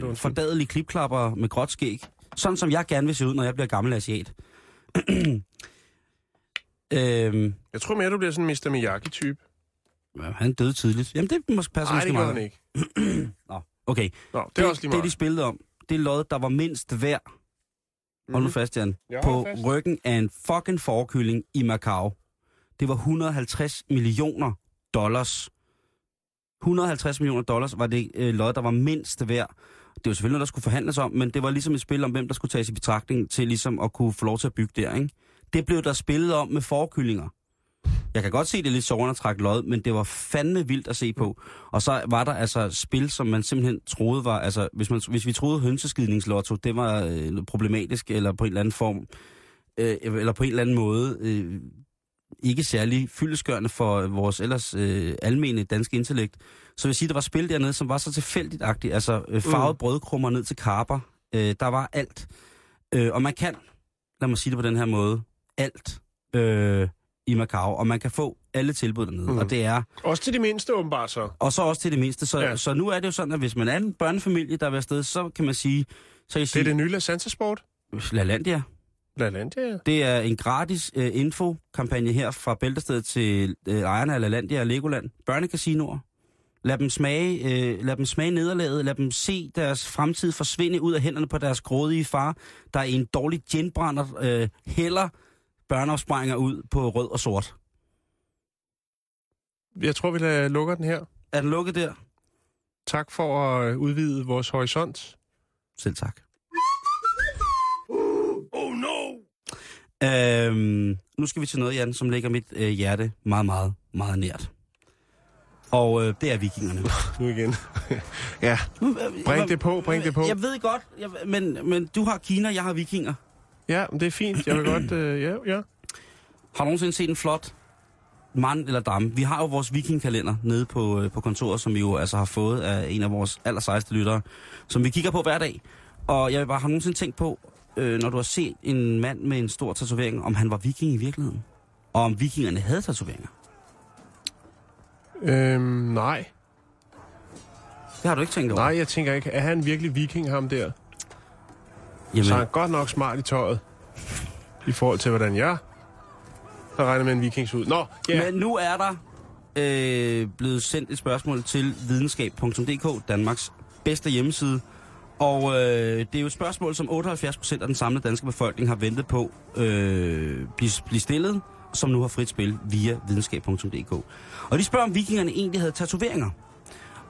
for øh, fordadelige klipklapper med gråt skæg. Sådan som jeg gerne vil se ud, når jeg bliver gammel asiat. øhm, Jeg tror mere, du bliver sådan en Mr. Miyagi-type. ja, han døde tidligt. Jamen, det måske passer Nej, måske det gør meget. han ikke. Nå, okay. Nå, det er også lige det, meget. de spillede om, det er lod, der var mindst værd. Mm. Hold nu fast, Jan. Jeg På fast. ryggen af en fucking forkylling i Macau. Det var 150 millioner dollars. 150 millioner dollars var det øh, lod, der var mindst værd. Det var selvfølgelig noget, der skulle forhandles om, men det var ligesom et spil om, hvem der skulle tages i betragtning til ligesom at kunne få lov til at bygge der, ikke? Det blev der spillet om med forkyllinger. Jeg kan godt se, det er lidt sjovere at trække lod, men det var fandme vildt at se på. Og så var der altså spil, som man simpelthen troede var... Altså, hvis, man, hvis vi troede hønseskidningslotto, det var øh, problematisk, eller på en eller anden form, øh, eller på en eller anden måde øh, ikke særlig fyldeskørende for vores ellers øh, almene danske intellekt. Så vil jeg sige, der var spil dernede, som var så tilfældigt-agtigt. Altså øh, farvet mm. brødkrummer ned til karper. Øh, der var alt. Øh, og man kan, lad mig sige det på den her måde, alt øh, i Macau. Og man kan få alle tilbud dernede. Mm. Og det er Også til de mindste, åbenbart så. og så også til det mindste. Så, Ja. så nu er det jo sådan, at hvis man er en børnefamilie, der er afsted, så kan man sige... Så kan jeg Det er sige, det nye La Santa Sport. LaLandia. La Landia, ja. Det er en gratis øh, info-kampagne her fra Bæltested til øh, ejerne af LaLandia og Legoland. Børnecasinoer. Lad dem smage, øh, lad dem smage nederlaget. Lad dem se deres fremtid forsvinde ud af hænderne på deres grådige far, der i en dårlig ginbrænder øh, hælder børneopsprænger ud på rød og sort. Jeg tror, vi lader- lukker den her. Er den lukket der? Tak for at øh, udvide vores horisont. Selv tak. Oh no! Øhm, nu skal vi til noget, Jan, som ligger mit øh, hjerte meget, meget, meget nært. Og øh, det er vikingerne. Nu igen. ja, bring det på, bring det på. Jeg ved godt, jeg, men, men du har Kina, jeg har vikinger. Ja, men det er fint. Jeg vil godt... Øh, ja, ja. Har du nogensinde set en flot mand eller dame? Vi har jo vores vikingkalender nede på, øh, på kontoret, som vi jo altså har fået af en af vores allersejeste lyttere, som vi kigger på hver dag. Og jeg vil bare have nogensinde tænkt på, øh, når du har set en mand med en stor tatovering, om han var viking i virkeligheden. Og om vikingerne havde tatoveringer. Øhm, nej. Det har du ikke tænkt over? Nej, jeg tænker ikke. Er han virkelig viking, ham der? Jamen, Så er han godt nok smart i tøjet. I forhold til, hvordan jeg har regnet med en vikings ud. Nå, ja. Men nu er der øh, blevet sendt et spørgsmål til videnskab.dk, Danmarks bedste hjemmeside. Og øh, det er jo et spørgsmål, som 78% af den samlede danske befolkning har ventet på øh, blive, blive stillet, som nu har frit spil via videnskab.dk. Og de spørger, om vikingerne egentlig havde tatoveringer.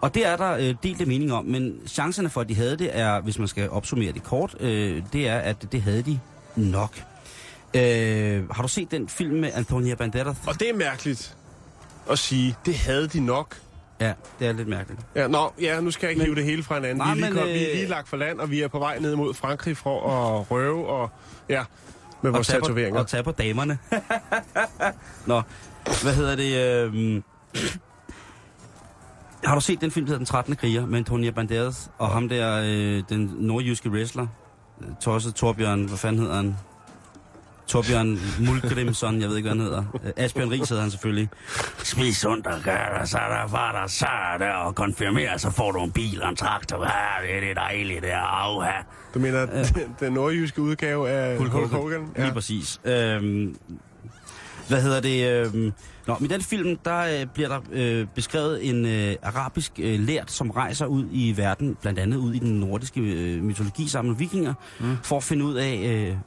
Og det er der øh, delte mening om, men chancerne for, at de havde det, er, hvis man skal opsummere det kort, øh, det er, at det havde de nok. Øh, har du set den film med Antonia Banderas? Og det er mærkeligt at sige, det havde de nok. Ja, det er lidt mærkeligt. Ja, nå, ja, nu skal jeg ikke Men- hive det hele fra hinanden. Nej, vi, er lige men, kom, vi er øh, lige lagt for land, og vi er på vej ned mod Frankrig for at røve og... Ja, med vores tage på, tatoveringer. og tage på damerne. Nå, hvad hedder det? Øh, har du set den film, der hedder Den 13. kriger, med Antonia Banderas og ham der, øh, den nordjyske wrestler? Tosset Torbjørn, hvad fanden hedder han? Torbjørn Mulgrimsson, jeg ved ikke, hvad han hedder. Øh, Asbjørn Ries hedder han selvfølgelig. Spis sundt og gør det, så er der var der, så er der, og konfirmer, så får du en bil og en traktor. Ja, det er det dejligt, det er afha. Du mener, den, den nordjyske udgave af Hulk Hogan. Hogan? Ja. Lige præcis. Øhm, hvad hedder det? Øhm, nå, men i den film, der øh, bliver der øh, beskrevet en øh, arabisk øh, lært, som rejser ud i verden, blandt andet ud i den nordiske øh, mytologi sammen med vikinger, mm. for at finde ud af,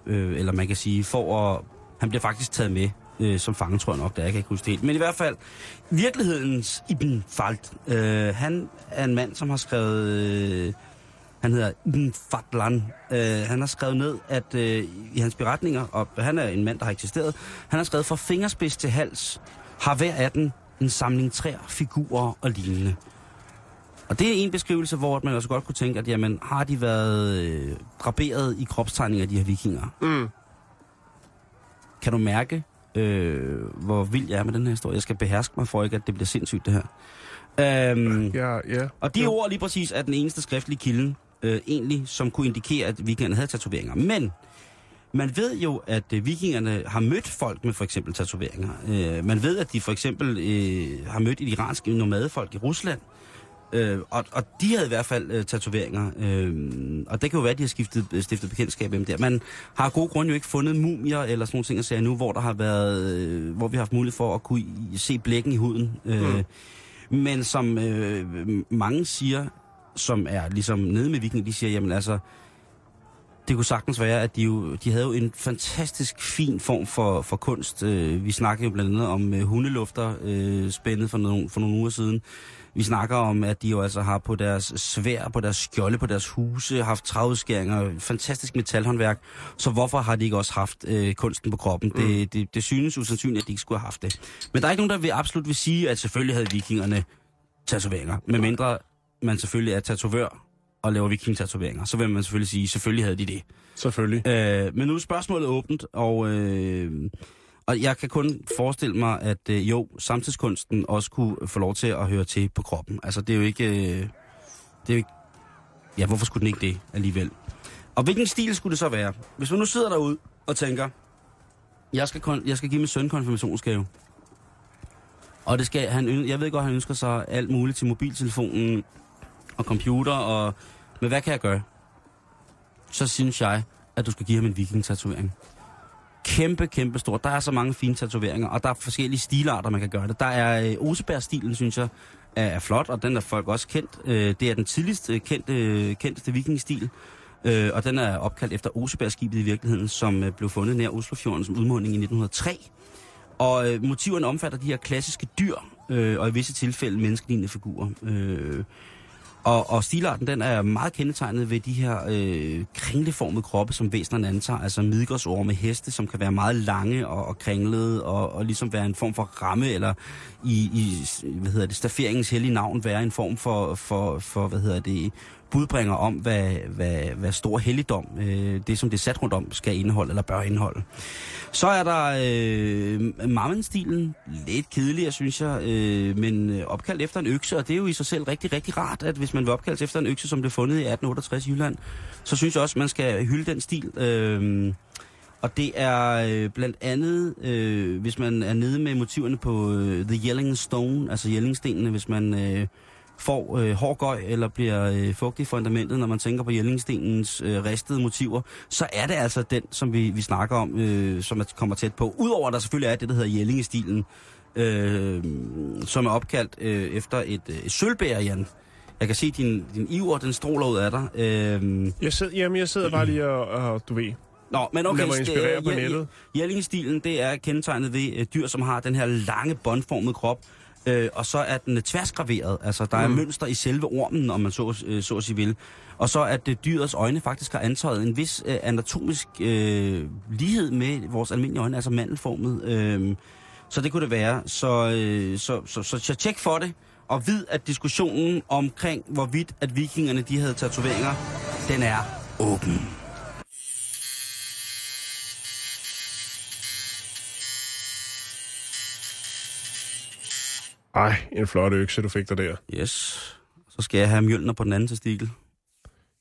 øh, øh, eller man kan sige, for at... Han bliver faktisk taget med øh, som fange, tror jeg nok, der jeg kan ikke huske det helt. Men i hvert fald, virkelighedens Ibn Falt, øh, han er en mand, som har skrevet... Øh, han hedder Ibn Fadlan. Øh, han har skrevet ned, at øh, i hans beretninger, og han er en mand, der har eksisteret, han har skrevet, fra fingerspids til hals har hver af dem en samling træer, figurer og lignende. Og det er en beskrivelse, hvor man også godt kunne tænke, at jamen, har de været øh, draperet i kropstegninger, de her vikinger? Mm. Kan du mærke, øh, hvor vild jeg er med den her historie? Jeg skal beherske mig for ikke, at det bliver sindssygt, det her. Øhm, Ja, ja. og de Jo. ord lige præcis er den eneste skriftlige kilde, øh, egentlig, som kunne indikere, at vikingerne havde tatoveringer. Men man ved jo, at øh, vikingerne har mødt folk med for eksempel tatoveringer. Øh, man ved, at de for eksempel øh, har mødt et iransk nomadefolk i Rusland. Øh, og, og de havde i hvert fald øh, tatoveringer. Øh, og det kan jo være, at de har skiftet, øh, stiftet bekendtskab med dem der. Man har af gode grunde jo ikke fundet mumier eller sådan nogle ting at sige nu, hvor der har været, øh, hvor vi har haft mulighed for at kunne i- se blækken i huden. Øh, mm. Men som øh, mange siger, som er ligesom nede med vikinger, de siger, jamen altså, det kunne sagtens være, at de, jo, de havde jo en fantastisk fin form for, for kunst. Øh, vi snakker jo blandt andet om øh, hundelufter øh, spændet for nogle, for nogle uger siden. Vi snakker om, at de jo altså har på deres svær, på deres skjolde, på deres huse, haft træudskæringer, fantastisk metalhåndværk. Så hvorfor har de ikke også haft øh, kunsten på kroppen? Mm. Det, det, det synes usandsynligt, at de ikke skulle have haft det. Men der er ikke nogen, der vil absolut vil sige, at selvfølgelig havde vikingerne tatoveringer. Medmindre man selvfølgelig er tatovør og laver viking-tatoveringer. Så vil man selvfølgelig sige, selvfølgelig havde de det. Selvfølgelig. Øh, men nu er spørgsmålet åbent, og, øh, Og jeg kan kun forestille mig, at øh, jo, samtidskunsten også kunne få lov til at høre til på kroppen. Altså, det er jo ikke... Øh, det er jo ikke... Ja, hvorfor skulle den ikke det alligevel? Og hvilken stil skulle det så være? Hvis man nu sidder derude og tænker, jeg skal, kon- jeg skal give min søn konfirmationsgave. Og det skal han, jeg ved godt, han ønsker sig alt muligt til mobiltelefonen og computer, og, men hvad kan jeg gøre? Så synes jeg, at du skal give ham en viking-tatovering. Kæmpe, kæmpe stor. Der er så mange fine tatoveringer, og der er forskellige stilarter, man kan gøre det. Der er øh, Oseberg-stilen, synes jeg, er, er flot, og den er folk også kendt. Øh, det er den tidligste øh, kendte, øh, kendteste vikingstil, øh, og den er opkaldt efter Osebergskibet i virkeligheden, som øh, blev fundet nær Oslofjorden som udmunding i 1903. Og øh, motiverne omfatter de her klassiske dyr, øh, og i visse tilfælde menneskelignende figurer. Øh, og, og stilarten, den er meget kendetegnet ved de her øh, kringleformede kroppe, som væsenerne antager. Altså midgårdsorme heste, som kan være meget lange og, og kringlede, og, og ligesom være en form for ramme, eller i, i hvad hedder det, stafferingens hellige navn, være en form for, for, for hvad hedder det, budbringer om, hvad, hvad, hvad stor helligdom, øh, det som det er sat rundt om, skal indeholde eller bør indeholde. Så er der øh, mammenstilen, lidt kedeligere, synes jeg, øh, men øh, opkaldt efter en økse, og det er jo i sig selv rigtig, rigtig rart, at hvis man vil opkaldes efter en økse, som blev fundet i 1868 i Jylland, så synes jeg også, man skal hylde den stil. Øh, og det er øh, blandt andet, øh, hvis man er nede med motiverne på øh, The Yelling Stone, altså Jellingstenene, hvis man øh, får øh, hård gøj eller bliver øh, fugtig i fundamentet, når man tænker på Jellingstenens øh, ristede motiver, så er det altså den, som vi, vi snakker om, øh, som er, kommer tæt på. Udover at der selvfølgelig er det, der hedder Jellingestilen, øh, som er opkaldt øh, efter et, øh, et sølvbær, Jan. Jeg kan se, din, din iver, den stråler ud af dig. Øh, Jeg sidder, jamen, jeg sidder bare lige og, og du ved, Nå, men okay, Lad mig det- inspirere på nettet. Jellingestilen, det er kendetegnet ved øh, dyr, som har den her lange, båndformede krop, øh, og så er den tværsgraveret. Altså, der er Mm. mønster i selve ormen, om man så, øh, så at sige vil. Og så at øh, dyrets øjne faktisk har antaget en vis øh, anatomisk øh, lighed med vores almindelige øjne, altså mandelformet. Øh, så det kunne det være. Så, øh, så, så, så, så tjek for det, og vid, at diskussionen omkring, hvorvidt at vikingerne de havde tatoveringer, den er åben. Ej, en flot økse, du fik der der. Yes. Så skal jeg have Mjølner på den anden testikel.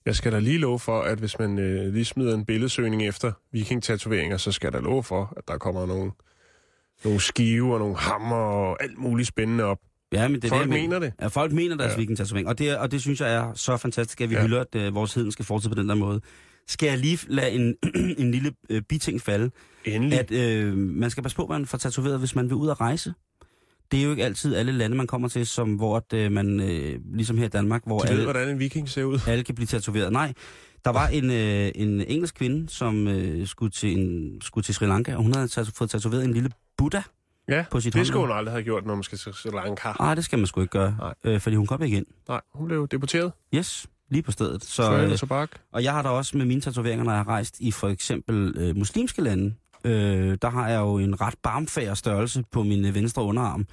Jeg skal da lige love for, at hvis man øh, lige smider en billedsøgning efter viking-tatoveringer, så skal da love for, at der kommer nogle, nogle skive og nogle hammer og alt muligt spændende op. Ja, men det Folk det, mener det. Ja, folk mener deres Ja. vikingtatovering. Og det, og det synes jeg er så fantastisk, at vi Ja. hylder, at uh, vores heden skal fortsætte på den der måde. Skal jeg lige lade en, en lille uh, biting falde, Endelig. at uh, man skal passe på, hvad man får tatoveret, hvis man vil ud at rejse. Det er jo ikke altid alle lande, man kommer til, som, hvor at, uh, man, uh, ligesom her i Danmark, hvor De ved, alle, hvordan en viking ser ud. alle kan blive tatoveret. Nej, der var en, øh, en engelsk kvinde, som øh, skulle, til en, skulle til Sri Lanka, og hun havde tat- fået tatoveret en lille Buddha Ja, på sit det skulle håndled. hun aldrig have gjort, når man skal til Sri Lanka. Nej, det skal man sgu ikke gøre, Nej. øh, fordi hun kom ikke ind. Nej, hun blev deporteret. Yes, lige på stedet. Så, Så, øh, så bak. og jeg har da også med mine tatoveringer, når jeg har rejst i for eksempel øh, muslimske lande, øh, der har jeg jo en ret barmfager størrelse på min øh, venstre underarm,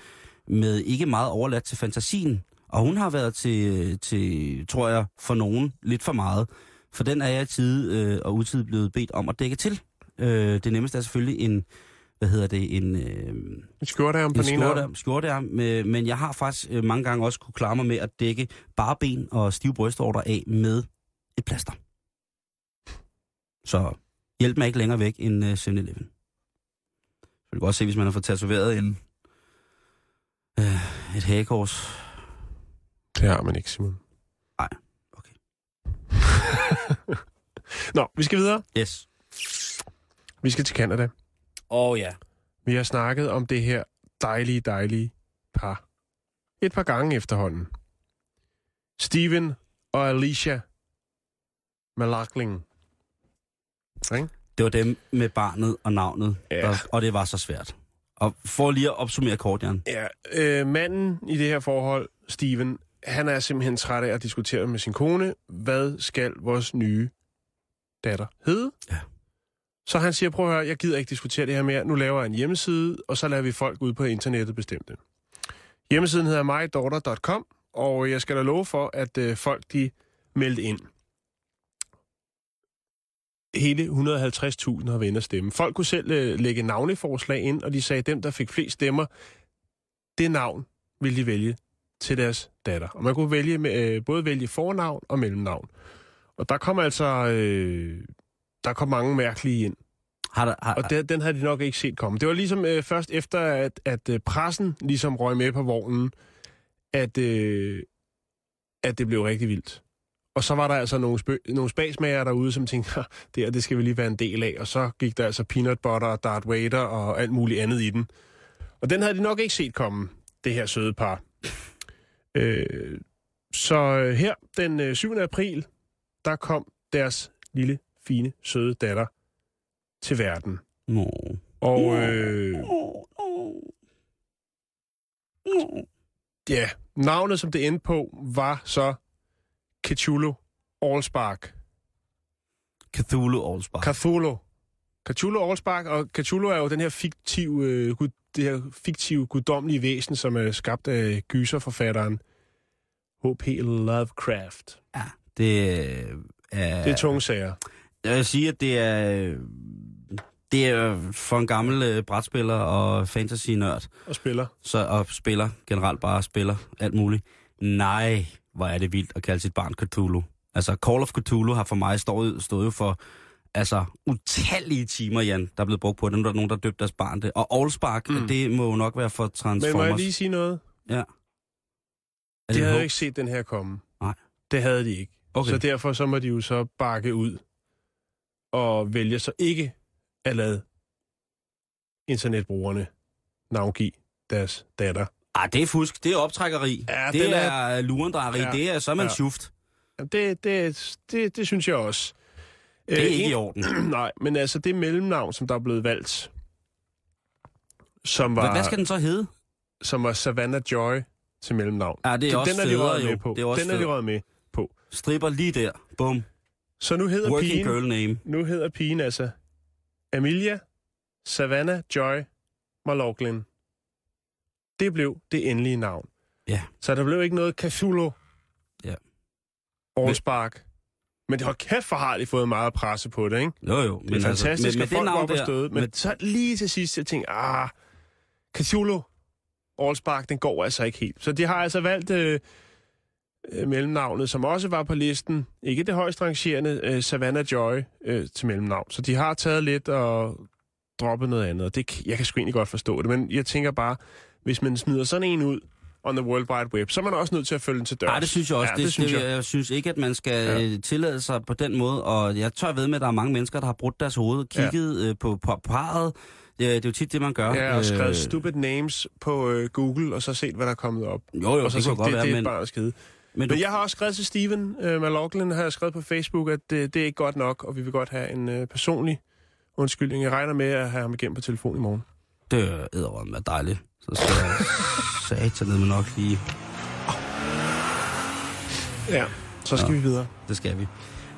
med ikke meget overladt til fantasien. Og hun har været til, til tror jeg, for nogen lidt for meget. For den er jeg i tide øh, og utid blevet bedt om at dække til. Øh, det nemmeste er selvfølgelig en, hvad hedder det, en... Øh, En skjortearm på en den ene skjorte, arm. skjortearm, med, men jeg har faktisk øh, mange gange også kunne klare mig med at dække bare ben og stive brystorter af med et plaster. Så hjælp mig ikke længere væk end uh, 7-Eleven. Så du kan godt se, hvis man har fået tatoveret en, øh, et hagekors. Det har man ikke, Simon. Nej, okay. Nå, vi skal videre. Yes. Vi skal til Canada. Åh oh, ja. Vi har snakket om det her dejlige, dejlige par. Et par gange efterhånden. Steven og Alicia Malakling. Ikke? Det var dem med barnet og navnet, Ja. der, og det var så svært. Og for lige at opsummere kort, Jan. Ja, øh, manden i det her forhold, Steven, han er simpelthen træt af at diskutere med sin kone, hvad skal vores nye datter hedde? Ja. Så han siger, prøv at høre, jeg gider ikke diskutere det her mere. Nu laver jeg en hjemmeside, og så lader vi folk ud på internettet bestemme det. Hjemmesiden hedder mydaughter.com, og jeg skal da love for, at øh, folk de meldte ind. Hele 150.000 har været inde at stemme. Folk kunne selv øh, lægge navneforslag ind, og de sagde, at dem, der fik flest stemmer, det navn ville de vælge til deres datter. Og man kunne vælge med, øh, både vælge fornavn og mellemnavn. Og der kom altså øh, der kom mange mærkelige ind. Har der, har, Og den, den havde de nok ikke set komme. Det var ligesom øh, først efter, at, at øh, pressen ligesom røg med på vognen, at, øh, at det blev rigtig vildt. Og så var der altså nogle, spø- nogle spasmager derude, som tænkte, "Ha, det her, det skal vi lige være en del af. Og så gik der altså peanut butter og Darth Vader og alt muligt andet i den. Og den havde de nok ikke set komme, det her søde par. Øh, så øh, her den øh, 7. april, der kom deres lille, fine, søde datter til verden. Nå. Og øh, ja, navnet, som det endte på, var så Cthulhu Allspark. Cthulhu Allspark. Cthulhu. Cthulhu Allspark, og Cthulhu er jo den her fiktive, øh, gud, det her fiktive, guddommelige væsen, som er skabt af gyserforfatteren H.P. Lovecraft. ja, det øh, er... Det er tunge sager. Jeg vil sige, at det er... Det er for en gammel øh, brætspiller og fantasy-nørd, Og spiller. så, og spiller generelt bare spiller alt muligt. Nej, hvor er det vildt at kalde sit barn Cthulhu. Altså, Call of Cthulhu har for mig stået, stået jo for altså, utallige timer, Jan, der er blevet brugt på det. Nu er der nogen, der har døbt deres barn det. Og Allspark, mm. det må jo nok være for Transformers. Men må jeg lige sige noget? Ja. Er De havde jo ikke set den her komme. Nej. Det havde de ikke. Okay. Så derfor så må de jo så bakke ud og vælge så ikke at lade internetbrugerne navngive deres datter. Ah, det er fusk. Det er optrækkeri. Ja, det den er, er- er lurendrejeri. Ja. Det er så er man Ja. Jamen, Det, det, det, det synes jeg også. Det er Øh, ikke i orden. Nej, men altså det mellemnavn, som der er blevet valgt, som var, hvad skal den så hedde? som var Savannah Joy til mellemnavn. Ja, det er den, også den er de røget med på. Det er også den er de røget med på. Stripper lige der. Bum. Så nu hedder Working pigen, girl name. nu hedder pigen altså Amelia Savannah Joy McLaughlin. Det blev det endelige navn. Ja. Så der blev ikke noget Cthulhu. Ja. Allspark. Men det har kæft for har de fået meget presse på det, ikke? Jo, jo. Det er fantastisk, med, med det folk navn op og der, støde. Men med, så lige til sidst, jeg tænkte, ah, Cthulhu Allspark, den går altså ikke helt. Så de har altså valgt øh, øh, mellemnavnet, som også var på listen. Ikke det højst rangerende, øh, Savannah Joy øh, til mellemnavn. Så de har taget lidt og droppet noget andet. Det, jeg kan sgu egentlig godt forstå det, men jeg tænker bare, hvis man smider sådan en ud on the World Wide Web, så er man også nødt til at følge den til dørs. Nej, det synes jeg også. Ja, det, det synes jeg. jeg synes ikke, at man skal Ja. ja. tillade sig på den måde. Og jeg tør ved med, at der er mange mennesker, der har brudt deres hoved, kigget ja. på, på parret. Det, det er jo tit det, man gør. Ja, og skrevet Øh, stupid names på øh, Google, og så set, hvad der er kommet op. Jo, jo, og så det kan tænkt, godt det, være, det er men, bare skide. men du, Men jeg har også skrevet til Steven øh, Maloglen, har jeg skrevet på Facebook, at det, det er ikke godt nok, og vi vil godt have en øh, personlig undskyldning. Jeg regner med at have ham igennem på telefon i morgen. Det er er dejligt. Så skal jeg satan med nok lige... Ja. Så skal Ja. vi videre. Det skal vi.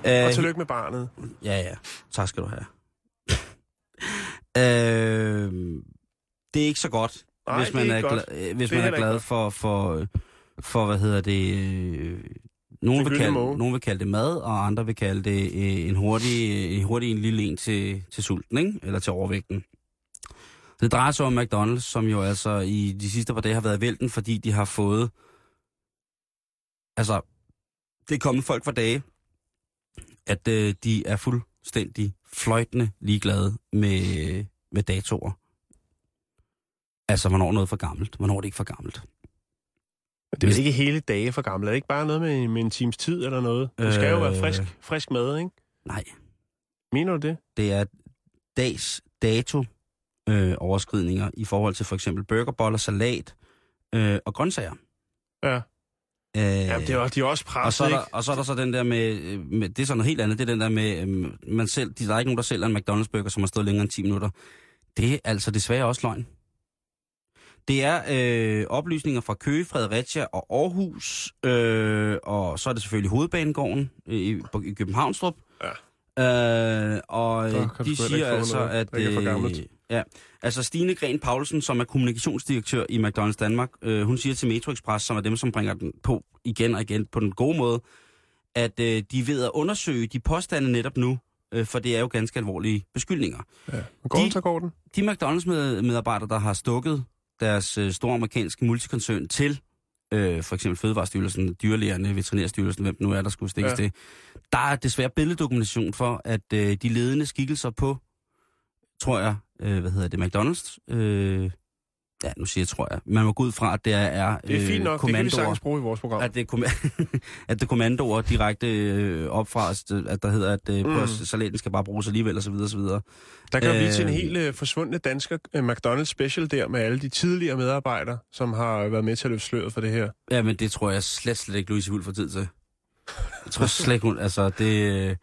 Og Uh, tillykke med barnet. Ja, ja. Tak skal du have. øh, det er ikke så godt, Nej, hvis man er, er ikke godt. gla- øh, hvis Det er man er glad for, for, for, hvad hedder det, øh, nogen vil, kalde, nogen vil kalde det mad, og andre vil kalde det øh, en hurtig, en hurtig en lille en til, til sulten, ikke? eller til overvægten. Det drejer sig om McDonald's, som jo altså i de sidste par dage har været vælten, fordi de har fået... Altså, det er kommet folk for dage, at øh, de er fuldstændig fløjtende ligeglade med, med datoer. Altså, hvornår noget er for gammelt, hvornår er det ikke for gammelt. Det er vel ikke hele dage for gammel. Er det ikke bare noget med, med en times tid eller noget? Det skal jo være Øh. frisk, frisk mad, ikke? Nej, Mener du det? det er dags dato øh, overskridninger i forhold til for eksempel burgerboller, salat øh, og grøntsager. Ja. Øh, Ja, det er, også- de er også og, presset, så er der, ikke? og så er der så den der med, øh, med, det er så noget helt andet, det er den der med, øh, man selv, der er ikke nogen, der sælger en McDonald's burger, som har stået længere end 10 minutter. Det er altså desværre også løgn. Det er øh, oplysninger fra Køge, Fredericia og Aarhus, øh, og så er det selvfølgelig Hovedbanegården øh, i, på, i Københavnstrup. Ja. Øh, og øh, de siger altså, noget, at... der ja, altså Stine Gren Paulsen, som er kommunikationsdirektør i McDonald's Danmark, øh, hun siger til Metro Express, som er dem, som bringer den på igen og igen på den gode måde, at øh, de ved at undersøge de påstande netop nu, øh, for det er jo ganske alvorlige beskyldninger. Ja. Går De- så går den. De McDonald's-medarbejdere, der har stukket deres øh, store amerikanske multikoncern til øh, for eksempel Fødevarestyrelsen, dyrlægerne, veterinærstyrelsen, hvem nu er, der skulle stikkes ja. til. Der er desværre billeddokumentation for, at øh, de ledende skikkelser på, tror jeg, øh, hvad hedder det, McDonald's, øh, ja, nu siger jeg, tror jeg, man må gå ud fra, at det er, er Det er fint nok, det kan vi kommandoer, sagtens bruge i vores program. at det, at det er kommandoer direkte øh, op fra, at der hedder, at øh, Mm. salaten skal bare bruges alligevel, og så videre, og så videre. Der øh, blive Øh, til en helt øh, forsvundne dansker øh, McDonald's special der med alle de tidligere medarbejdere, som har været med til at løfte sløret for det her. Ja, men det tror jeg slet, slet ikke, Louise Wulff får tid til. Jeg tror slet ikke, hun... Altså, det...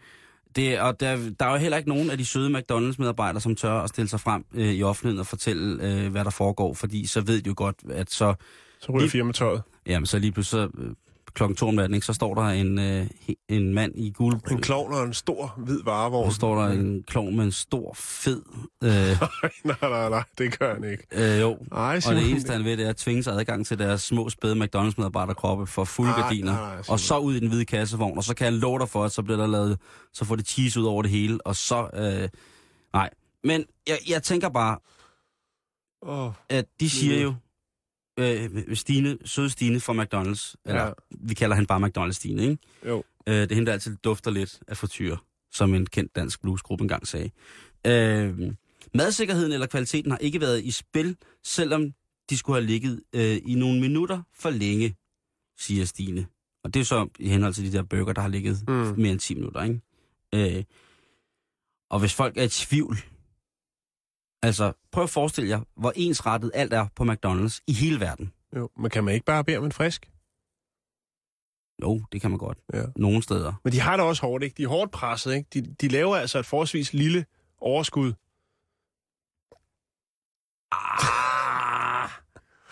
det og der, der er jo heller ikke nogen af de søde McDonald's-medarbejdere, som tør at stille sig frem øh, i offentligheden og fortælle, øh, hvad der foregår, fordi så ved de jo godt, at så, Så ryger firmatøjet. jamen, så lige pludselig så, øh, klokken to om natten, ikke, så står der en, øh, en mand i gul... En klovn og en stor hvid varevogn. Så står der en klovn med en stor, fed... Øh, nej, nej, nej, det gør han ikke. øh, jo, Ej, og det eneste, han ved, det er at tvinge sig adgang til deres små, spæde McDonald's-medarbejderkroppe for fulde Ej, gardiner. nej, nej, og så ud i den hvide kassevogn, og så kan jeg love dig for, at så bliver der lavet, så får det cheese ud over det hele, og så, øh, nej. Men jeg, jeg tænker bare, Åh, at de siger Mm. jo, øh, Stine, søde Stine fra McDonald's, eller Ja. vi kalder hende bare McDonald's Stine, ikke? jo. Øh, det er hende, der altid dufter lidt af frityr, som en kendt dansk bluesgruppe engang sagde. Øh, madsikkerheden eller kvaliteten har ikke været i spil, selvom de skulle have ligget øh, i nogle minutter for længe, siger Stine. Og det er så i henhold til de der burger, der har ligget mm. mere end 10 minutter, ikke? Øh, og hvis folk er i tvivl, altså prøv at forestille jer, hvor ensrettet alt er på McDonald's i hele verden. jo. Men kan man ikke bare bede om en frisk? Jo, det kan man godt. Ja. Nogle steder. Men de har det også hårdt, ikke? De er hårdt presset, ikke? De, de laver altså et forholdsvis lille overskud. Ah,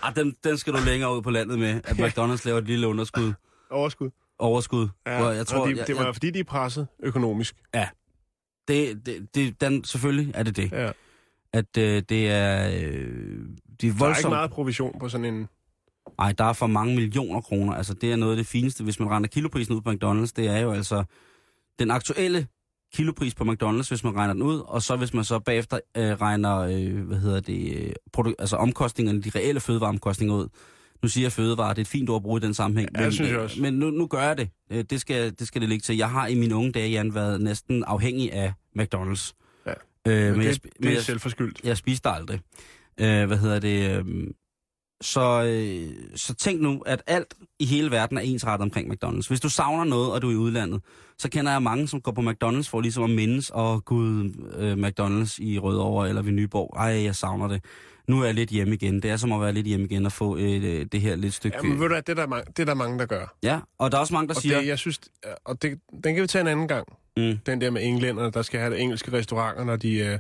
ah den, den skal du længere ud på landet med, at McDonald's laver et lille underskud, Overskud. overskud. Ja, hvor jeg tror, de, det var jeg, fordi, de er presset økonomisk. det, det, det, den, selvfølgelig er det det. Ja. At øh, det er... Øh, de er Der er ikke voldsomt... meget provision på sådan en... Nej, der er for mange millioner kroner. Altså, det er noget af det fineste. Hvis man regner kiloprisen ud på McDonald's, det er jo altså den aktuelle kilopris på McDonald's, hvis man regner den ud, og så hvis man så bagefter øh, regner, øh, hvad hedder det, øh, produ- altså omkostningerne, de reelle fødevareomkostninger ud. Nu siger jeg fødevare, det er et fint ord at bruge i den sammenhæng. Ja, men, synes jeg øh, også. Men nu, nu gør jeg det. Øh, det, skal, det skal det ligge til. Jeg har i mine unge dage, Jan, været næsten afhængig af McDonald's. Øh, men, det, jeg, det, det men er jeg, selvforskyldt. jeg spiste aldrig. Øh, hvad hedder det? Øh, så, øh, så tænk nu, at alt i hele verden er ensrettet omkring McDonald's. Hvis du savner noget, og du er i udlandet, så kender jeg mange, som går på McDonald's for ligesom at mindes, oh, gud, øh, McDonald's i Rødovre eller ved Nyborg. Ej, jeg savner det. Nu er jeg lidt hjemme igen. Det er som at være lidt hjemme igen og få øh, det her lidt stykke... Ja, men ved du hvad, det er der, mange, det er der mange, der gør. ja, og der er også mange, der Og siger... det, jeg synes, og det, den kan vi tage en anden gang. Mm, Den der med englænderne, der skal have det engelske restauranter, når de er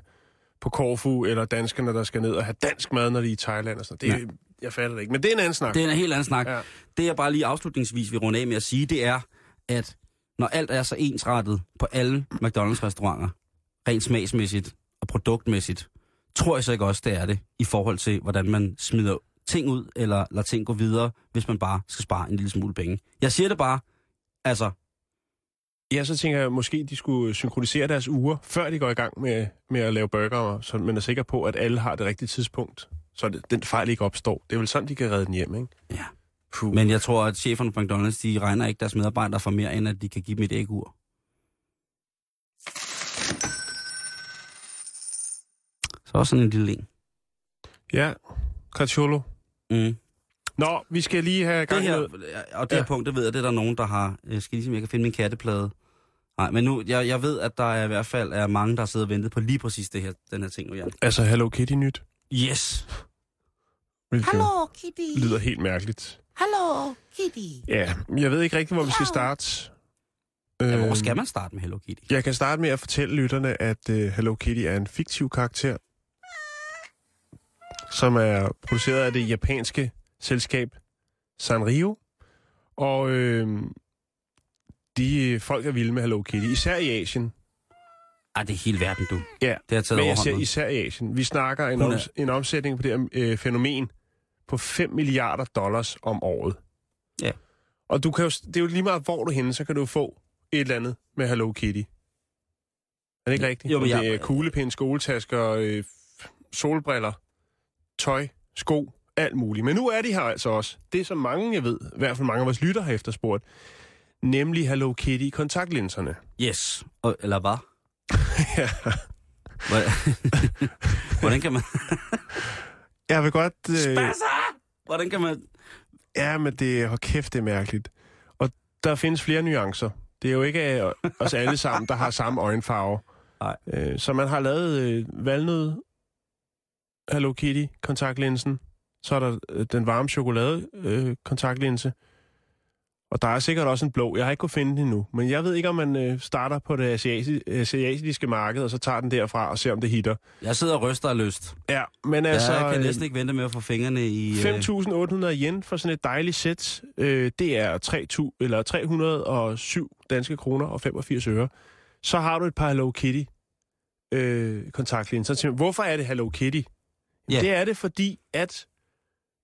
på Korfu, eller danskerne, der skal ned og have dansk mad, når de er i Thailand. Og sådan. Det, Jeg fatter det ikke, men det er en anden snak. Det er en helt anden snak. Ja. Det jeg bare lige afslutningsvis vil runde af med at sige, det er, at når alt er så ensrettet på alle McDonald's-restauranter, rent smagsmæssigt og produktmæssigt, tror jeg så ikke også, det er det, i forhold til, hvordan man smider ting ud, eller lader ting gå videre, hvis man bare skal spare en lille smule penge. Jeg siger det bare, altså, Ja, så tænker jeg, at måske de skulle synkronisere deres uger, før de går i gang med, med at lave burger, så man er sikker på, at alle har det rigtige tidspunkt, så det, den fejl ikke opstår. Det er vel sådan, de kan redde den hjem, ikke? Ja. Puh. men jeg tror, at cheferne på McDonald's, de regner ikke deres medarbejdere for mere, end at de kan give dem et ægur. Så også sådan en lille en. Ja, Cracciolo. Mm. Nå, vi skal lige have Det gang her, med... og det her Ja. punkt, det ved jeg, det er der nogen, der har... Jeg skal lige se, jeg kan finde min katteplade. Nej, men nu, jeg, jeg ved, at der er i hvert fald er mange, der sidder og ventet på lige præcis det her, den her ting nu, Jan. Altså, Hello Kitty nyt. Yes! Hvilket Hallo, Kitty. lyder helt mærkeligt. Hallo, Kitty. Ja, jeg ved ikke rigtigt, hvor vi skal starte. Ja, hvor Øhm, skal man starte med Hello Kitty? Jeg kan starte med at fortælle lytterne, at uh, Hello Kitty er en fiktiv karakter, som er produceret af det japanske selskab Sanrio. Og øh, de folk er vilde med Hello Kitty, især i Asien. Ej, det er hele verden, du. Ja, Det har taget men jeg nu. især i Asien. Vi snakker en, er- oms- en omsætning på det her øh, fænomen på 5 milliarder dollars om året. Ja. Og du kan jo, det er jo lige meget, hvor du er henne, så kan du få et eller andet med Hello Kitty. det ikke rigtigt? Jo, men jeg- Det er kuglepind, skoletasker, øh, solbriller, tøj, sko, alt muligt. Men nu er de her altså også. Det, som mange, jeg ved, i hvert fald mange af vores lytter har efterspurgt, nemlig Hello Kitty kontaktlinserne. Yes. Og, eller hvad? ja. Hvordan, kan man... Jeg vil godt... Øh, Spasser! Hvordan kan man... ja, men det hold kæft, det er mærkeligt. Og der findes flere nuancer. Det er jo ikke øh, os alle sammen, der har samme øjenfarve. Nej. Øh, så man har lavet øh, valnød, Hello Kitty kontaktlinsen. Så er der øh, den varme chokolade øh, kontaktlinse. Og der er sikkert også en blå. Jeg har ikke kunnet finde den endnu. Men jeg ved ikke, om man øh, starter på det asiati- asiatiske marked, og så tager den derfra og ser, om det hitter. Jeg sidder og ryster af lyst. Ja, men Altså, jeg kan næsten ikke vente med at få fingrene i... øh, 5.800 yen for sådan et dejligt sæt. Øh, det er 3, eller 307 danske kroner og 85 øre. Så har du et par Hello Kitty øh, kontaktlinser. Hvorfor er det Hello Kitty? Ja. Det er det, fordi at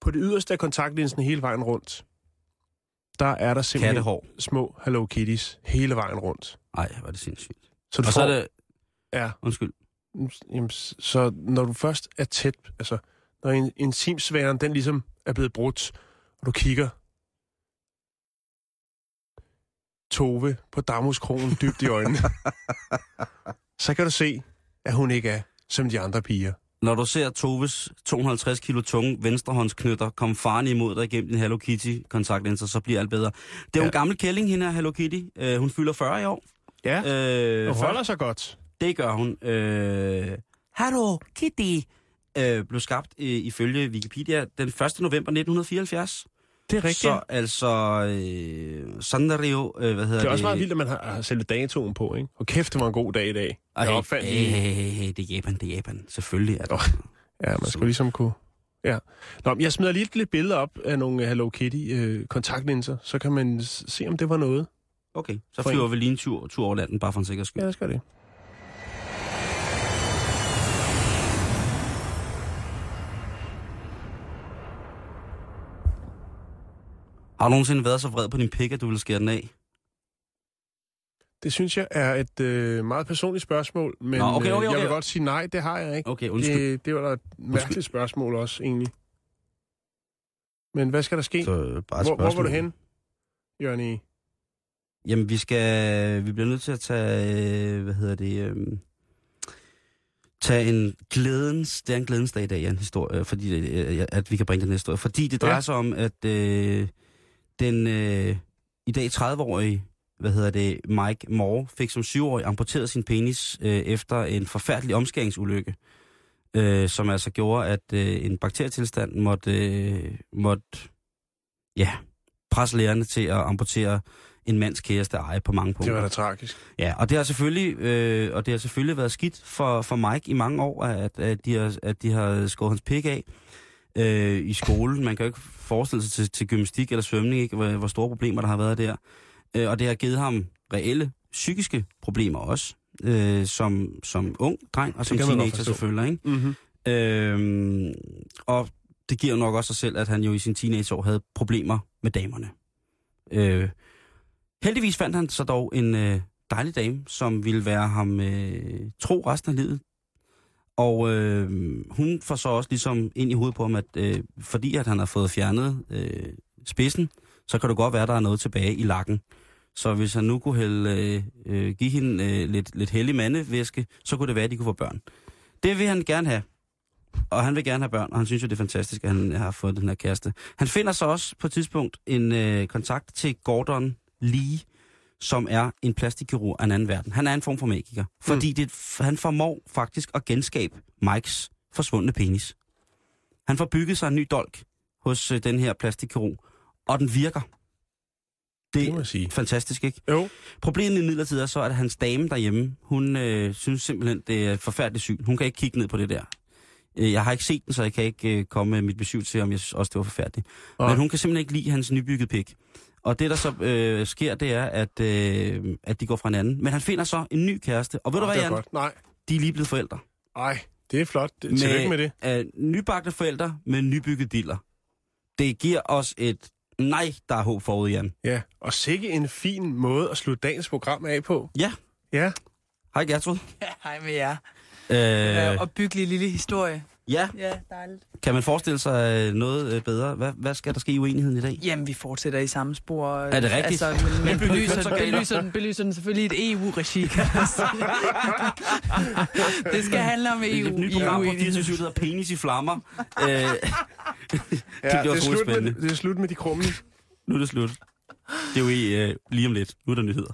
på det yderste af kontaktlinsen hele vejen rundt, der er der simpelthen Kattehår. små Hello Kitties hele vejen rundt. Ej, hvor er det sindssygt. Så du Og så får, er det... Ja, Undskyld. jamen, så når du først er tæt, altså når en intimsfæren, den ligesom er blevet brudt, og du kigger Tove på Damuskronen dybt i øjnene, så kan du se, at hun ikke er som de andre piger. Når du ser Toves 250 kilo tunge venstrehåndsknytter komme farne imod dig igennem din Hello Kitty kontaktlinser, så bliver alt bedre. Det er jo Ja. en gammel kælling, hende her, Hello Kitty. Uh, hun fylder 40 i år. Ja, Øh, før- holder sig godt. Det gør hun. Øh, Hello Kitty øh, blev skabt øh, ifølge Wikipedia den 1. november 1974. Det er rigtigt. Så altså, øh, Sandario, øh, hvad hedder det? det er også meget vildt, at man har, har selve datoen på, ikke? Og kæft, det var en god dag i dag. Ej, Jeg opfandt hey, hey, det er Japan, det er Japan. Selvfølgelig er det. Ja, man skulle ligesom kunne... Ja. Nå, jeg smider lige lidt billeder op af nogle Hello Kitty øh, kontaktlinser, så kan man se, om det var noget. Okay, så flyver vi lige en tur, tur over landet, bare for en sikker skyld. Ja, det skal det. Har du nogensinde været så vred på din pik, at du ville skære den af? Det synes jeg er et øh, meget personligt spørgsmål, men Nå, okay, okay, øh, jeg vil okay. godt sige nej, det har jeg ikke. Okay, undskyld. Det, det var da et mærkeligt spørgsmål også, egentlig. Men hvad skal der ske? Så øh, bare hvor, hvor var du hen, Jørgen? Jamen, vi skal... Vi bliver nødt til at tage... Øh, hvad hedder det... Øh, tage en glædens... Det er en glædens dag i dag, ja, en historie, fordi, øh, at vi kan bringe den her historie. Fordi det drejer Ja. sig om, at øh, den øh, i dag 30-årige, hvad hedder det, Mike Moore, fik som 7-årig amputeret sin penis øh, efter en forfærdelig omskæringsulykke, øh, som altså gjorde, at øh, en bakterietilstand måtte, øh, måtte ja, presse lærerne til at amputere en mands kæreste eje på mange Det punkter. var da tragisk. Ja, og det har selvfølgelig, øh, og det har selvfølgelig været skidt for, for Mike i mange år, at, at, de, har, at de har skåret hans pik af øh, i skolen. Man kan jo ikke forestille sig til, til gymnastik eller svømning, ikke, hvor, hvor store problemer der har været der. Øh, og det har givet ham reelle psykiske problemer også, øh, som, som ung dreng og som teenager selvfølgelig. Ikke? Mm-hmm. Øhm, og det giver jo nok også sig selv, at han jo i sin teenageår havde problemer med damerne. Øh, heldigvis fandt han så dog en øh, dejlig dame, som ville være ham øh, tro resten af livet. Og øh, hun får så også ligesom ind i hovedet på ham, at øh, fordi at han har fået fjernet øh, spidsen, så kan det godt være, at der er noget tilbage i lakken. Så hvis han nu kunne hælde, øh, øh give hende øh, lidt, lidt heldig mandevæske, så kunne det være, at de kunne få børn. Det vil han gerne have. Og han vil gerne have børn, og han synes jo, det er fantastisk, at han har fået den her kæreste. Han finder så også på et tidspunkt en øh, kontakt til Gordon Lee, som er en plastikkirurg af en anden verden. Han er en form for magiker, fordi mm. det, han formår faktisk at genskabe Mikes forsvundne penis. Han får bygget sig en ny dolk hos øh, den her plastikkirurg, og den virker. Det er sige. fantastisk, ikke? Jo, Problemet i midlertid er så, at hans dame derhjemme, hun øh, synes simpelthen, det er forfærdeligt syn. Hun kan ikke kigge ned på det der. Øh, Jeg har ikke set den, så jeg kan ikke øh, komme med mit besøg til, om jeg synes også, det var forfærdeligt. Nej. Men hun kan simpelthen ikke lide hans nybyggede pik. Og det, der så øh, sker, det er, at, øh, at de går fra hinanden. Men han finder så en ny kæreste. Og ved du Nå, hvad, Jan? godt. Nej, De er lige blevet forældre. Ej, det er flot. Det, tillykke med det. Øh, nybagte forældre med nybygget diller. Det giver os et nej, der er håb forud, Jan. Ja, og sikke en fin måde at slutte dagens program af på. Ja, Ja, Hej Gertrud. Ja, hej med jer. Øh, Øh, og byggelig lille historie. Ja, Ja, dejligt. kan man forestille sig øh, noget øh, bedre? Hvad, hvad skal der ske i uenigheden i dag? Jamen, vi fortsætter i samme spor. Er det rigtigt? Altså, men, men belyser, kønsorganer. belyser, den, belyser den selvfølgelig et EU-regi. Det skal handle om E EU. Et nyt program på EU-enighed. 24 der hedder Penis i flammer. Øh, det Ja, bliver det, er også slut med, det er slut med de krumme. Nu er det slut. Det er jo i, øh, lige om lidt. Nu er der nyheder.